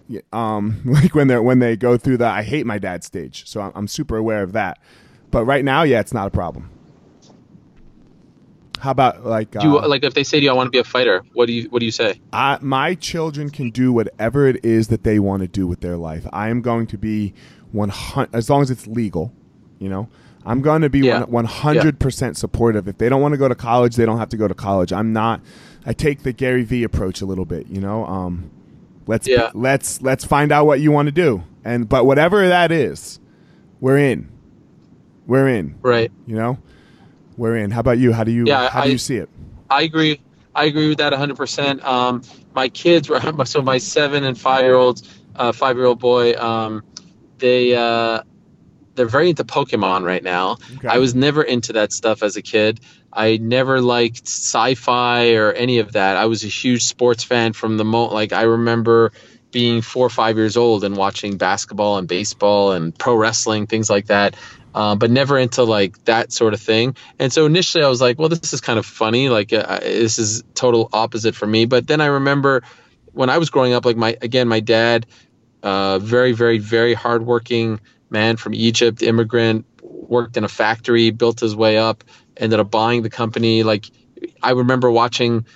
Yeah, Um, like when they're when they go through the I hate my dad stage. So I'm, I'm super aware of that. But right now, yeah, it's not a problem. How about like, Do you uh, like if they say to you, "I want to be a fighter"? What do you What do you say? I, my children can do whatever it is that they want to do with their life. I am going to be one hundred as long as it's legal. You know, I'm going to be one hundred percent supportive. If they don't want to go to college, they don't have to go to college. I'm not. I take the Gary Vee approach a little bit. You know, um, let's Yeah. let's let's find out what you want to do, and but whatever that is, we're in. We're in. Right. You know, we're in. How about you? How do you Yeah, how do I- you see it? I agree. I agree with that 100%. Um, my kids were so my seven and five year olds, uh, five year old boy. Um, they uh, they're very into Pokemon right now. Okay. I was never into that stuff as a kid. I never liked sci-fi or any of that. I was a huge sports fan from the moment. Like I remember being four or five years old and watching basketball and baseball and pro wrestling, things like that. Uh, but never into like that sort of thing. And so initially I was like, well, this is kind of funny. Like uh, this is total opposite for me. But then I remember when I was growing up, like my again, my dad, uh, very, very, very hardworking man from Egypt, immigrant, worked in a factory, built his way up, ended up buying the company. Like I remember watching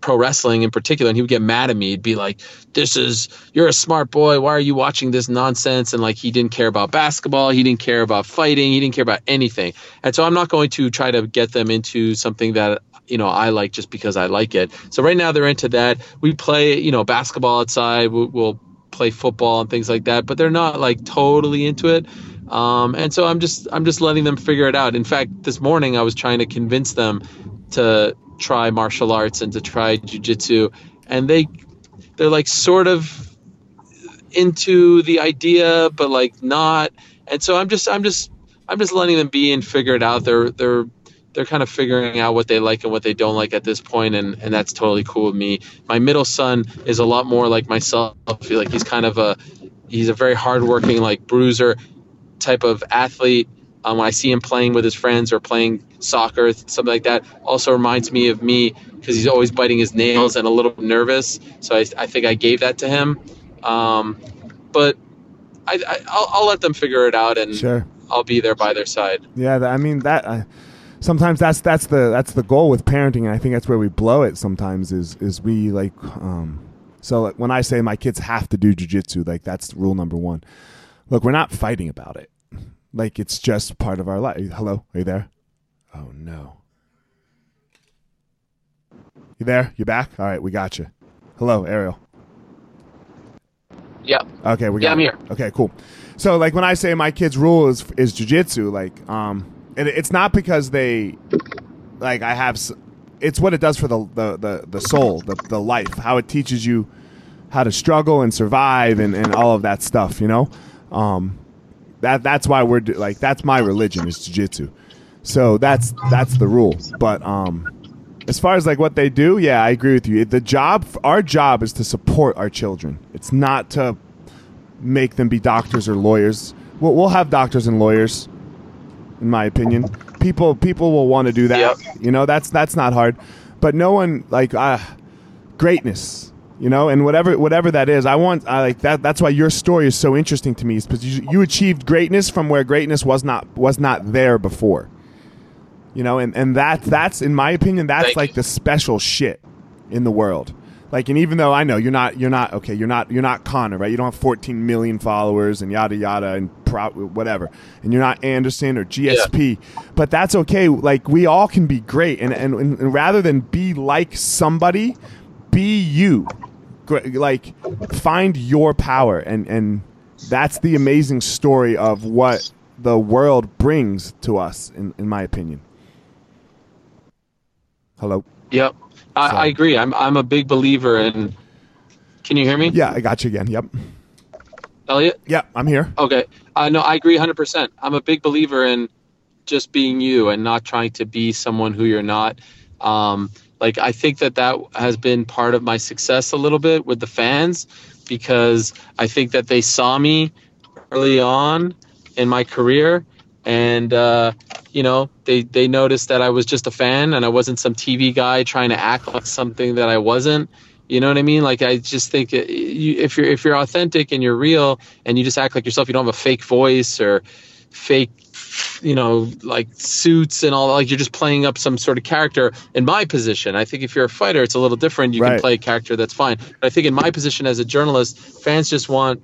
pro wrestling in particular, and he would get mad at me. He'd be like, "This is you're a smart boy. Why are you watching this nonsense?" And like he didn't care about basketball, he didn't care about fighting, he didn't care about anything. And so I'm not going to try to get them into something that you know I like just because I like it. So right now they're into that. We play you know basketball outside. We'll, we'll play football and things like that, but they're not like totally into it. Um, and so I'm just I'm just letting them figure it out. In fact, this morning I was trying to convince them to try martial arts and to try jujitsu, and they they're like sort of into the idea, but like not. And so I'm just I'm just I'm just letting them be and figure it out. They're they're they're kind of figuring out what they like and what they don't like at this point, and and that's totally cool with me. My middle son is a lot more like myself. Like he's kind of a he's a very hardworking like bruiser type of athlete. Um, when I see him playing with his friends or playing soccer, something like that, also reminds me of me because he's always biting his nails and a little nervous. So I, I think I gave that to him. Um, but I, I, I'll, I'll let them figure it out, and Sure. I'll be there by their side. Yeah, I mean that. Uh, sometimes that's that's the that's the goal with parenting, and I think that's where we blow it. Sometimes is is we like. Um, so when I say my kids have to do jujitsu, like that's rule number one. Look, we're not fighting about it. Like it's just part of our life. Hello, are you there? Oh no. You there? You back? All right, we got you. Hello, Ariel. Yeah. Okay, we got Yeah, I'm here. Okay, cool. So like when I say my kids' rule is is jujitsu, like um, it, it's not because they like I have. s- It's what it does for the the the, the soul, the the life, how it teaches you how to struggle and survive and, and all of that stuff. You know, um, that that's why we're do- like that's my religion is jujitsu. So that's that's the rule. But um, as far as like what they do, yeah, I agree with you. The job, our job, is to support our children. It's not to make them be doctors or lawyers. We'll, we'll have doctors and lawyers, in my opinion. People people will want to do that. Yep. You know, that's that's not hard. But no one like uh, greatness. You know, and whatever whatever that is, I want. I like that. That's why your story is so interesting to me, is because you, you achieved greatness from where greatness was not was not there before. You know, and and that that's in my opinion, that's Thank like you. the special shit in the world. Like, and even though I know you're not, you're not okay, you're not, you're not Conor, right? You don't have 14 million followers and yada yada and pro, whatever, and you're not Anderson or GSP, but that's okay. Like, we all can be great, and and, and rather than be like somebody, be you. Like, find your power, and and that's the amazing story of what the world brings to us, in in my opinion. Hello. Yep. I, So- I agree. I'm I'm a big believer in. Can you hear me, Yeah, I got you again. Yep. Elliot? Yeah, I'm here. Okay. Uh, no, I agree 100%. I'm a big believer in just being you and not trying to be someone who you're not. Um, like, I think that that has been part of my success a little bit with the fans because I think that they saw me early on in my career and, uh, you know, they, they noticed that I was just a fan and I wasn't some TV guy trying to act like something that I wasn't. You know what I mean? Like I just think uh, if you're if you're authentic and you're real and you just act like yourself, you don't have a fake voice or fake, you know, like suits and all. Like you're just playing up some sort of character. In my position, I think if you're a fighter, it's a little different. You Right. can play a character that's fine. But I think in my position as a journalist, fans just want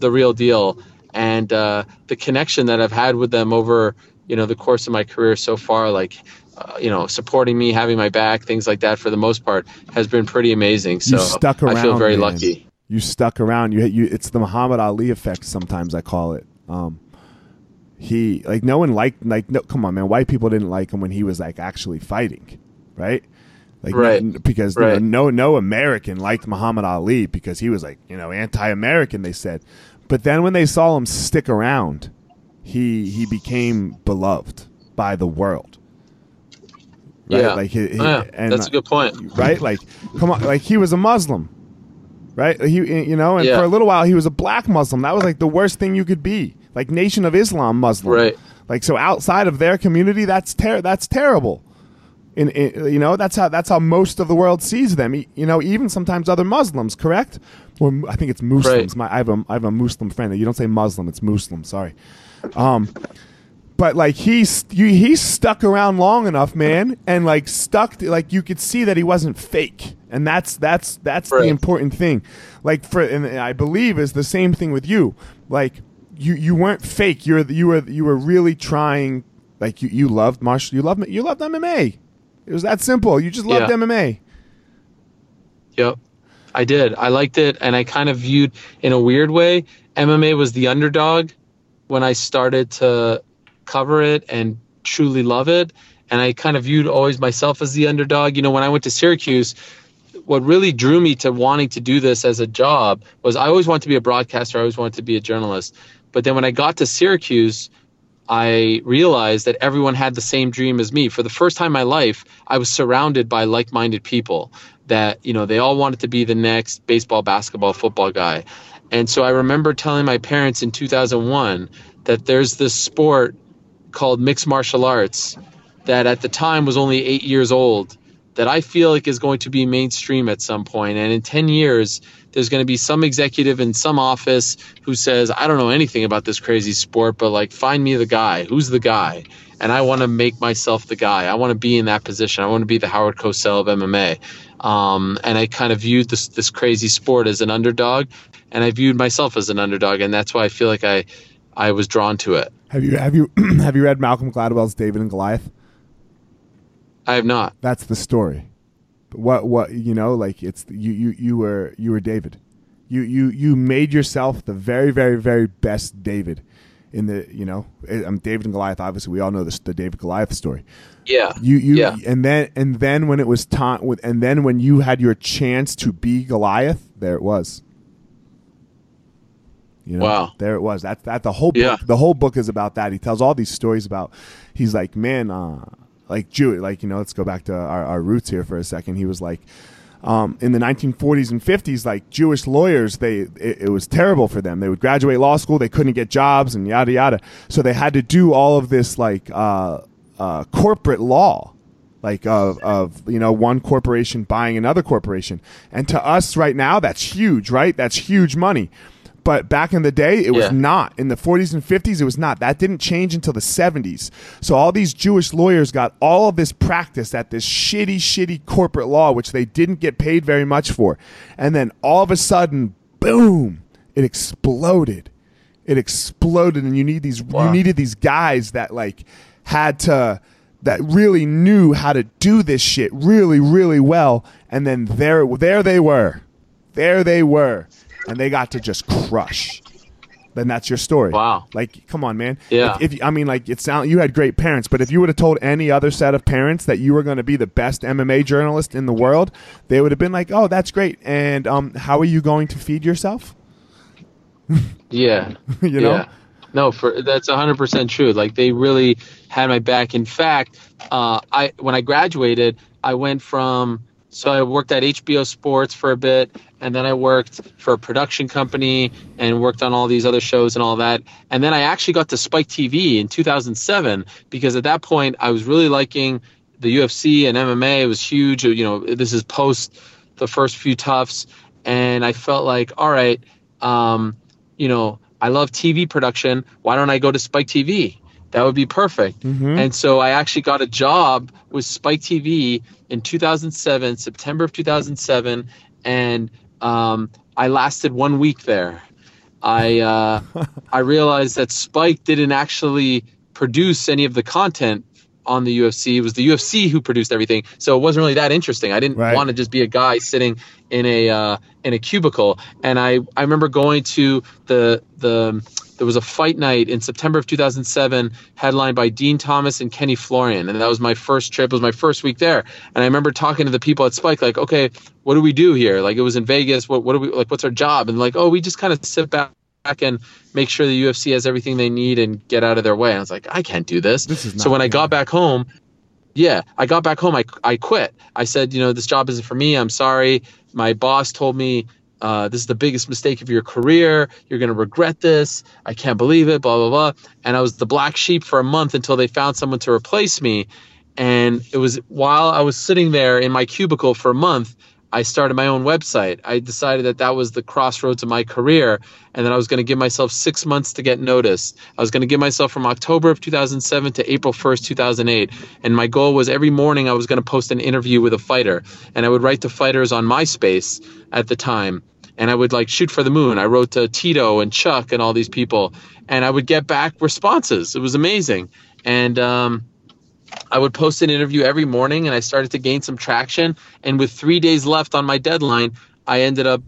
the real deal and uh, the connection that I've had with them over you know the course of my career so far, like. Uh, you know, supporting me, having my back, things like that, for the most part, has been pretty amazing. So stuck around. I feel very man. lucky. You stuck around. You, you. It's the Muhammad Ali effect. Sometimes I call it. Um, he like no one liked like no. Come on, man. White people didn't like him when he was like actually fighting, right? Like Right. because Right. no no American liked Muhammad Ali because he was like you know anti-American. They said, but then when they saw him stick around, he he became beloved by the world. Right? Yeah. like he, he- Yeah, and that's a good point. right? Like, come on, like he was a Muslim, right? He, you know, and Yeah. for a little while he was a black Muslim. That was like the worst thing you could be, like Nation of Islam Muslim, Right. Like, so outside of their community, that's ter- that's terrible. In, in you know, that's how that's how most of the world sees them. You know, even sometimes other Muslims, correct? Or I think it's Muslims. Right. My, I have a I have a Muslim friend. You don't say Muslim, it's Muslim. Sorry. Um, but like he's you, he stuck around long enough, man, and like stuck like you could see that he wasn't fake, and that's that's that's the important thing. Like for and I believe is the same thing with you. Like you you weren't fake. You're you were you were really trying. Like you you loved martial. You loved you loved MMA. It was that simple. You just loved Yeah. MMA. Yep. I did. I liked it and I kind of viewed in a weird way MMA was the underdog when I started to cover it and truly love it and I kind of viewed always myself as the underdog. You know, when I went to Syracuse, what really drew me to wanting to do this as a job was I always wanted to be a broadcaster, I always wanted to be a journalist. But then when I got to Syracuse, I realized that everyone had the same dream as me. For the first time in my life, I was surrounded by like-minded people that, you know, they all wanted to be the next baseball, basketball, football guy. And so I remember telling my parents in 2001 that there's this sport called mixed martial arts that at the time was only 8 years old that I feel like is going to be mainstream at some point. And in 10 years, there's going to be some executive in some office who says, I don't know anything about this crazy sport, but like, find me the guy. Who's the guy? And I want to make myself the guy. I want to be in that position. I want to be the Howard Cosell of MMA. Um, and I kind of viewed this, this crazy sport as an underdog. And I viewed myself as an underdog. And that's why I feel like I, I was drawn to it. Have you have you have you read Malcolm Gladwell's David and Goliath? I have not. That's the story. What what you know like it's you you you were you were David. You you you made yourself the very very very best David in the you know I'm David and Goliath obviously we all know this the David Goliath story. Yeah. You you Yeah. and then and then when it was time with and then when you had your chance to be Goliath there it was. You know, Wow. there it was. That that the whole book, Yeah. the whole book is about that. He tells all these stories about. He's like, man, uh, like Jew, like you know, let's go back to our, our roots here for a second. He was like, um, in the 1940s and 50s, like Jewish lawyers, they it, it was terrible for them. They would graduate law school, they couldn't get jobs, and yada yada. So they had to do all of this like uh, uh, corporate law, like of of you know one corporation buying another corporation. And to us right now, that's huge, right? That's huge money. But back in the day, it was Yeah. not. In the 40s and 50s, it was not. That didn't change until the 70s. So all these Jewish lawyers got all of this practice at this shitty, shitty corporate law, which they didn't get paid very much for. And then all of a sudden, boom, it exploded. It exploded, and you need these. You needed these guys that like had to that really knew how to do this shit really, really well. And then there, there they were, there they were, and they got to just crush. Then that's your story. Wow. Like, come on, man. Yeah. If, if I mean, like, it sound you had great parents, but if you would have told any other set of parents that you were going to be the best MMA journalist in the world, they would have been like, "Oh, that's great." And um, how are you going to feed yourself? Yeah. You know? Yeah. No, for that's 100% true. Like they really had my back. In fact, uh, I when I graduated, I went from so I worked at HBO Sports for a bit, and then I worked for a production company and worked on all these other shows and all that. And then I actually got to Spike TV in 2007 because at that point I was really liking the UFC and MMA. It was huge. You know, this is post the first few TUFs, and I felt like, all right, um, you know, I love TV production. Why don't I go to Spike TV? That would be perfect. And so I actually got a job with Spike TV in 2007, September of 2007, and um, I lasted one week there. I uh, I realized that Spike didn't actually produce any of the content on the UFC. It was the UFC who produced everything, so it wasn't really that interesting. I didn't Right. want to just be a guy sitting in a uh, in a cubicle. And I I remember going to the the there was a fight night in September of 2007, headlined by Din Thomas and Kenny Florian, and that was my first trip. It was my first week there, and I remember talking to the people at Spike, like, okay, what do we do here? Like, it was in Vegas. What what do we like? What's our job? And like, oh, we just kind of sit back and make sure the UFC has everything they need and get out of their way. And I was like, I can't do this. This is so when I got back home, yeah, I got back home. I, I quit. I said, you know, this job isn't for me. I'm sorry. My boss told me uh, this is the biggest mistake of your career. You're going to regret this. I can't believe it, blah, blah, blah. And I was the black sheep for a month until they found someone to replace me. And it was while I was sitting there in my cubicle for a month, I started my own website. I decided that that was the crossroads of my career and that I was going to give myself six months to get noticed. I was going to give myself from October of 2007 to April 1st, 2008. And my goal was every morning I was going to post an interview with a fighter. And I would write to fighters on MySpace at the time. And I would like shoot for the moon. I wrote to Tito and Chuck and all these people. And I would get back responses. It was amazing. And, um, I would post an interview every morning and I started to gain some traction. And with three days left on my deadline, I ended up,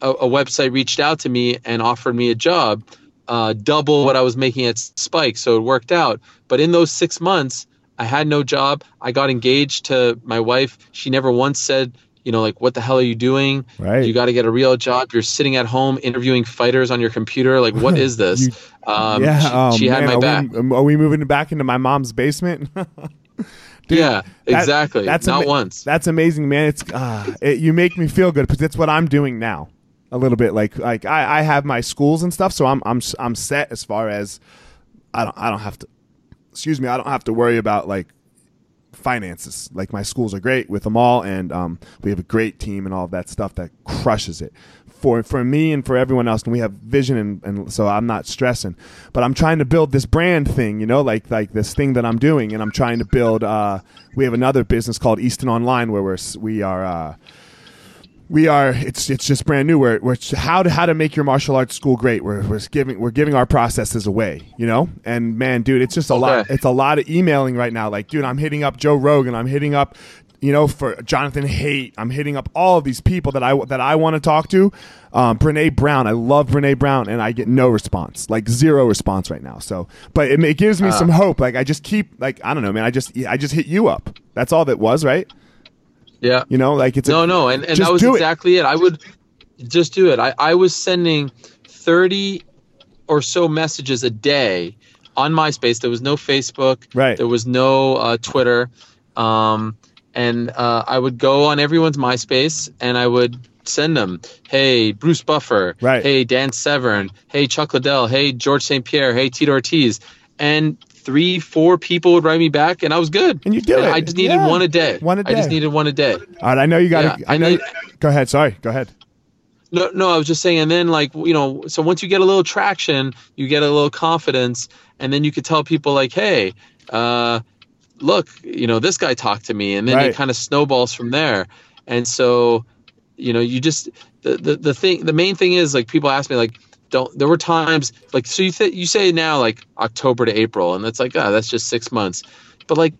a, a website reached out to me and offered me a job, uh, double what I was making at Spike. So it worked out. But in those six months, I had no job. I got engaged to my wife. She never once said, you know, like, what the hell are you doing? Right. You got to get a real job. You're sitting at home interviewing fighters on your computer. Like, what is this? You- um, yeah. she, oh, she had man, my are back. We, are we moving back into my mom's basement? Dude, yeah, that- exactly. that's Not ama- once. That's amazing, man. It's uh, it, you make me feel good because that's what I'm doing now. A little bit like like I, I have my schools and stuff, so I'm I'm I'm set as far as I don't I don't have to. Excuse me, I don't have to worry about like finances. Like my schools are great with them all, and um, we have a great team and all of that stuff that crushes it for for me and for everyone else. And we have vision, and, and so I'm not stressing. But I'm trying to build this brand thing, you know, like like this thing that I'm doing, and I'm trying to build. Uh, we have another business called Easton Online where we're we are. Uh, we are it's it's just brand new. We're, we're how to how to make your martial arts school great. We're, we're giving we're giving our processes away you know? And man dude it's just a lot it's a lot of emailing right now. Like dude i'm hitting up joe rogan. I'm hitting up you know for jonathan haidt i'm hitting up all of these people that i that i want to talk to. Um, brene brown. I love brene brown and i get no response like zero response right now. So but it, it gives me some hope. Like i just keep like i don't know man. I just i just hit you up. That's all that was right Yeah. you know like it's a- No, no, and, and that was do it. exactly it. I would just do it. I, I was sending 30 or so messages a day on MySpace. There was no Facebook. Right. There was no uh, Twitter. Um, and uh, I would go on everyone's MySpace and I would send them, hey, Bruce Buffer. Right. Hey, Dan Severn. Hey, Chuck Liddell. Hey, George St. Pierre. Hey, Tito Ortiz. And three, four people would write me back, and I was good. And you do it. I just needed Yeah. one a day. One a day. I just needed one a day. All right, I know you got to. Yeah, I know. need- go ahead. Sorry. Go ahead. No, no, I was just saying, and then like you know, so once you get a little traction, you get a little confidence, and then you could tell people like, hey, uh, look, you know, this guy talked to me, and then Right. it kind of snowballs from there. And so, you know, you just the, the the thing, the main thing is like people ask me like, don't. There were times like so you th- you say now like October to April, and it's like ah, that's just six months, but like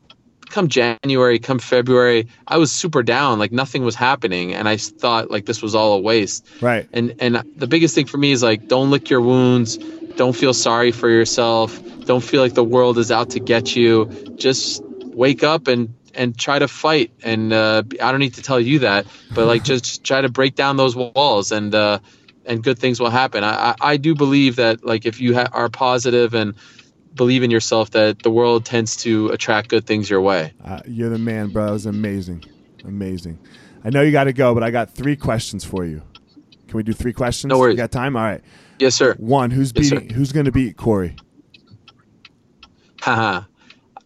come January, come February, I was super down. Like nothing was happening, and I thought like this was all a waste. Right. And and the biggest thing for me is like don't lick your wounds, don't feel sorry for yourself, don't feel like the world is out to get you. Just wake up and and try to fight. And uh, I don't need to tell you that, but like just try to break down those walls and. Uh, and good things will happen. I, I, I do believe that like if you ha- are positive and believe in yourself, that the world tends to attract good things your way. Uh, you're the man, bro. That was amazing. Amazing. I know you got to go, but I got three questions for you. Can we do three questions? No worries. You got time? All right. Yes, sir. One. Who's Yes, sir. beating? Who's going to beat Corey? Haha.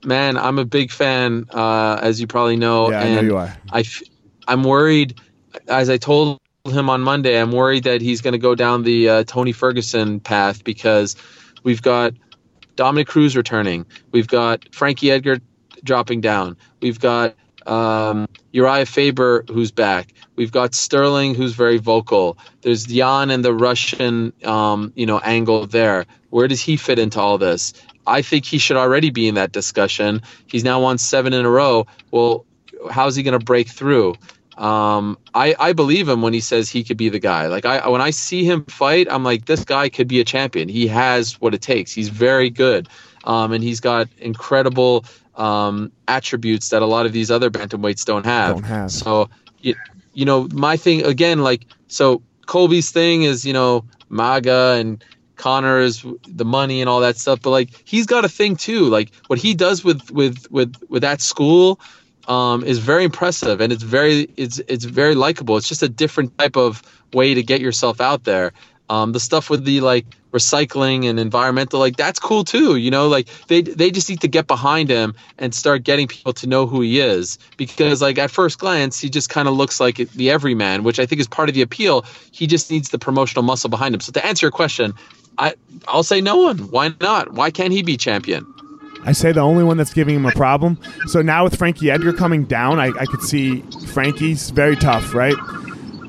Man, I'm a big fan, uh, as you probably know. yeah, I know you are. I f- I'm worried, as I told him on Monday, I'm worried that he's going to go down the uh, Tony Ferguson path because we've got Dominick Cruz returning. We've got Frankie Edgar dropping down. We've got um, Urijah Faber who's back. We've got Sterling who's very vocal. There's Yan and the Russian, um, you know, angle there. Where does he fit into all this? I think he should already be in that discussion. He's now won seven in a row. Well, how's he going to break through? Um, I, I believe him when he says he could be the guy. Like I when I see him fight, I'm like this guy could be a champion. He has what it takes. He's very good, um, and he's got incredible um, attributes that a lot of these other bantamweights don't have. Don't have. So you, you know my thing again like so Colby's thing is you know MAGA and Conor is the money and all that stuff, but like he's got a thing too. Like what he does with with with with that school um, is very impressive and it's very it's it's very likable. It's just a different type of way to get yourself out there. Um, the stuff with the like recycling and environmental, like that's cool too. You know, like they they just need to get behind him and start getting people to know who he is. Because like at first glance, he just kind of looks like the everyman, which I think is part of the appeal. He just needs the promotional muscle behind him. So to answer your question, I I'll say no one. Why not? Why can't he be champion? I say the only one that's giving him a problem. So now with Frankie Edgar coming down, I, I could see Frankie's very tough, right?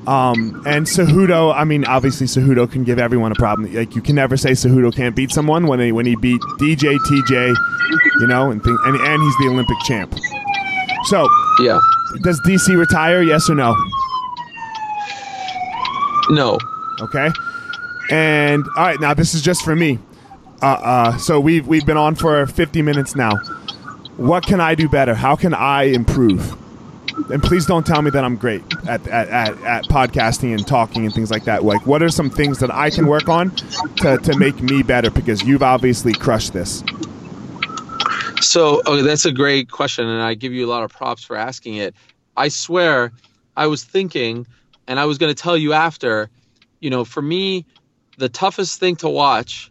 Um, and Cejudo, I mean, obviously Cejudo can give everyone a problem. Like you can never say Cejudo can't beat someone when he when he beat DJ, TJ, you know, and and and he's the Olympic champ. So Yeah. does DC retire? Yes or no? No. Okay. And all right, now this is just for me. Uh, uh, so we've we've been on for 50 minutes now. What can I do better? How can I improve? And please don't tell me that I'm great at, at, at, at podcasting and talking and things like that. Like, what are some things that I can work on to, to make me better? Because you've obviously crushed this. So, oh, that's a great question, and I give you a lot of props for asking it. I swear, I was thinking, and I was going to tell you after. You know, for me, the toughest thing to watch,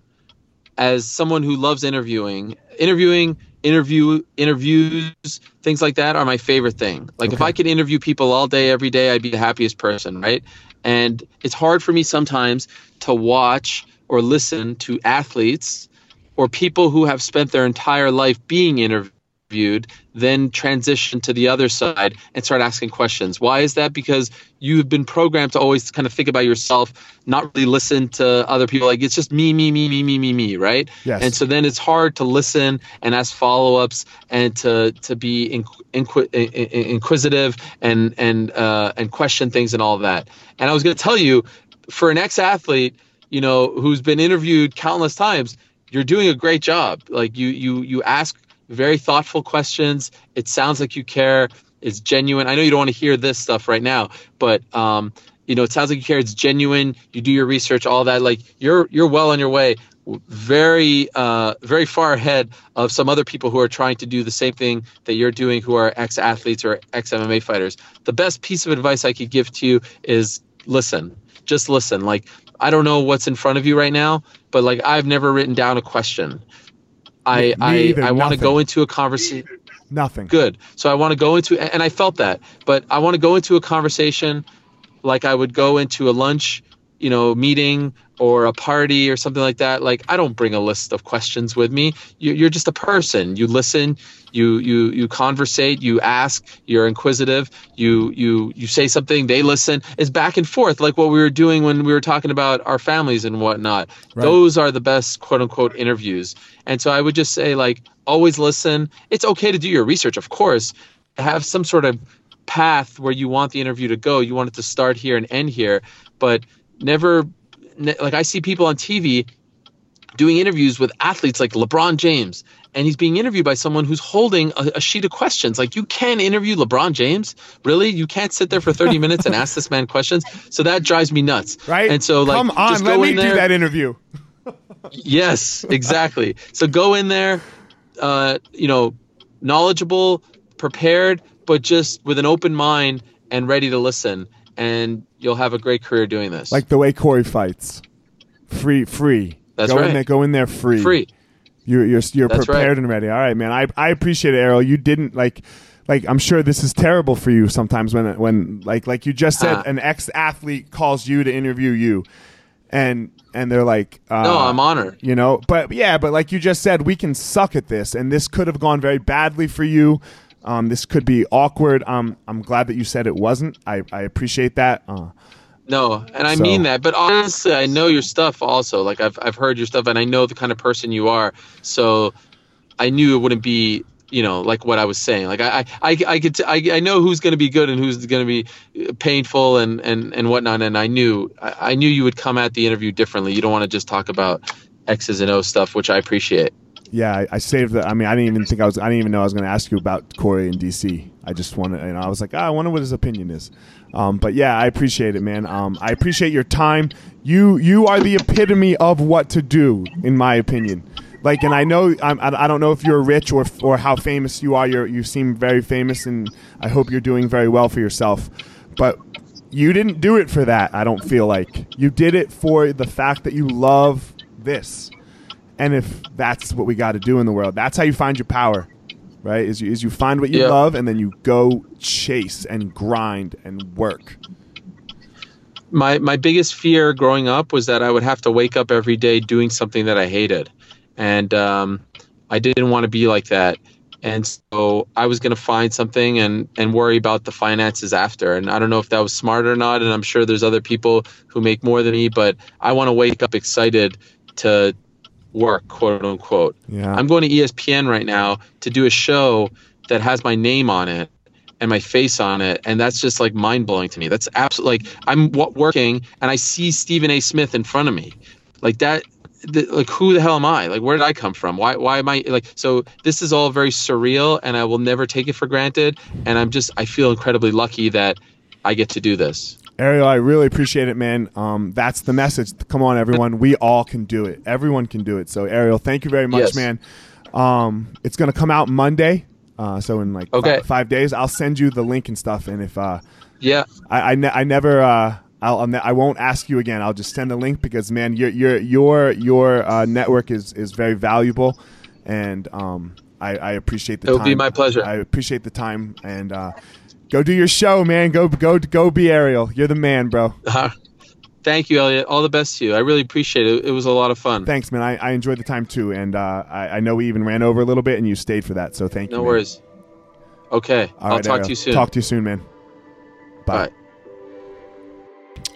as someone who loves interviewing, interviewing, interview, interviews, things like that are my favorite thing. Like, if I could interview people all day, every day, I'd be the happiest person, right? And it's hard for me sometimes to watch or listen to athletes or people who have spent their entire life being interviewed then transition to the other side and start asking questions. Why is that? Because you've been programmed to always kind of think about yourself, not really listen to other people. Like it's just me, me, me, me, me, me, me, right? Yes. And so then it's hard to listen and ask follow-ups and to to be inqu- inqu- in- in- inquisitive and and uh, and question things and all that. And I was going to tell you, for an ex-athlete, you know, who's been interviewed countless times, you're doing a great job. Like you you you ask very thoughtful questions. It sounds like you care. It's genuine. I know you don't want to hear this stuff right now, but um, you know, it sounds like you care. It's genuine. You do your research, all that. Like you're you're well on your way. very uh, very far ahead of some other people who are trying to do the same thing that you're doing who are ex athletes or ex MMA fighters. The best piece of advice I could give to you is listen. Just listen. Like I don't know what's in front of you right now, but like I've never written down a question. I I, I want to go into a conversation Nothing. good. So I want to go into, and I felt that, but I want to go into a conversation like I would go into a lunch, you know, meeting or a party or something like that. Like I don't bring a list of questions with me. You, you're just a person. You listen. You you you conversate. You ask. You're inquisitive. You you you say something. They listen. It's back and forth, like what we were doing when we were talking about our families and whatnot. Right. Those are the best quote unquote interviews. And so I would just say like always listen. It's okay to do your research, of course. Have some sort of path where you want the interview to go. You want it to start here and end here, but never ne- like I see people on TV doing interviews with athletes like LeBron James, and he's being interviewed by someone who's holding a, a sheet of questions. Like you can interview LeBron James, really? You can't sit there for thirty minutes and ask this man questions. So that drives me nuts. Right? And so like, come on, just let me do that interview. Yes, exactly. so go in there, uh, you know, knowledgeable, prepared, but just with an open mind and ready to listen, and you'll have a great career doing this. Like the way Cory fights. Free, free. That's go right. In there, go in there free. free. You're you're you're That's prepared right. and ready. All right, man. I I appreciate it, Ariel. You didn't like like I'm sure this is terrible for you sometimes when when like like you just said Huh. an ex athlete calls you to interview you, and and they're like, uh, No, I'm honored. You know, but yeah, but like you just said, we can suck at this, and this could have gone very badly for you. Um, this could be awkward. Um, I'm glad that you said it wasn't. I, I appreciate that. Uh, No, and I So- mean that. But honestly, I know your stuff also. Like I've I've heard your stuff, and I know the kind of person you are. So I knew it wouldn't be you know like what I was saying. Like I I I, I could t- I, I know who's going to be good and who's going to be painful and and and whatnot. And I knew I, I knew you would come at the interview differently. You don't want to just talk about X's and O stuff, which I appreciate. Yeah, I, I saved the. I mean, I didn't even think I was. I didn't even know I was going to ask you about Cory in DC. I just wanted, and I was like, ah, I wonder what his opinion is. Um, but yeah, I appreciate it, man. Um, I appreciate your time. You you are the epitome of what to do, in my opinion. Like, and I know I'm, I I don't know if you're rich or or how famous you are. You you seem very famous, and I hope you're doing very well for yourself. But you didn't do it for that. I don't feel like you did it for the fact that you love this. And if that's what we got to do in the world, that's how you find your power, right? Is you, is you find what you Yeah. love and then you go chase and grind and work. my my biggest fear growing up was that I would have to wake up every day doing something that I hated, and um, I didn't want to be like that. And so I was going to find something and and worry about the finances after. And I don't know if that was smart or not. And I'm sure there's other people who make more than me, but I want to wake up excited to work, quote unquote. Yeah. I'm going to ESPN right now to do a show that has my name on it and my face on it, and that's just like mind blowing to me. That's absolutely like I'm working and I see Stephen A. Smith in front of me, like that. The, like who the hell am I? Like where did I come from? Why why am I like so? This is all very surreal, and I will never take it for granted. And I'm just I feel incredibly lucky that I get to do this. Ariel, I really appreciate it, man. Um, that's the message. Come on, everyone. We all can do it. Everyone can do it. So, Ariel, thank you very much, Yes. man. Um, it's going to come out Monday. Uh, so, in like Okay. fi- five days, I'll send you the link and stuff. And if uh, Yeah, I, I, ne- I never, uh, I'll, I'll ne- I won't ask you again. I'll just send a link because, man, your your your your uh, network is is very valuable, and um, I, I appreciate the It'll time. be my pleasure. I appreciate the time and uh, go do your show, man. Go go go be Ariel. You're the man, bro. thank you, Elliot. All the best to you. I really appreciate it. It was a lot of fun. Thanks, man. I, I enjoyed the time too, and uh, I, I know we even ran over a little bit, and you stayed for that. So thank you. no worries. Okay, All I'll right, talk Ariel. to you soon. Talk to you soon, man. Bye. Bye.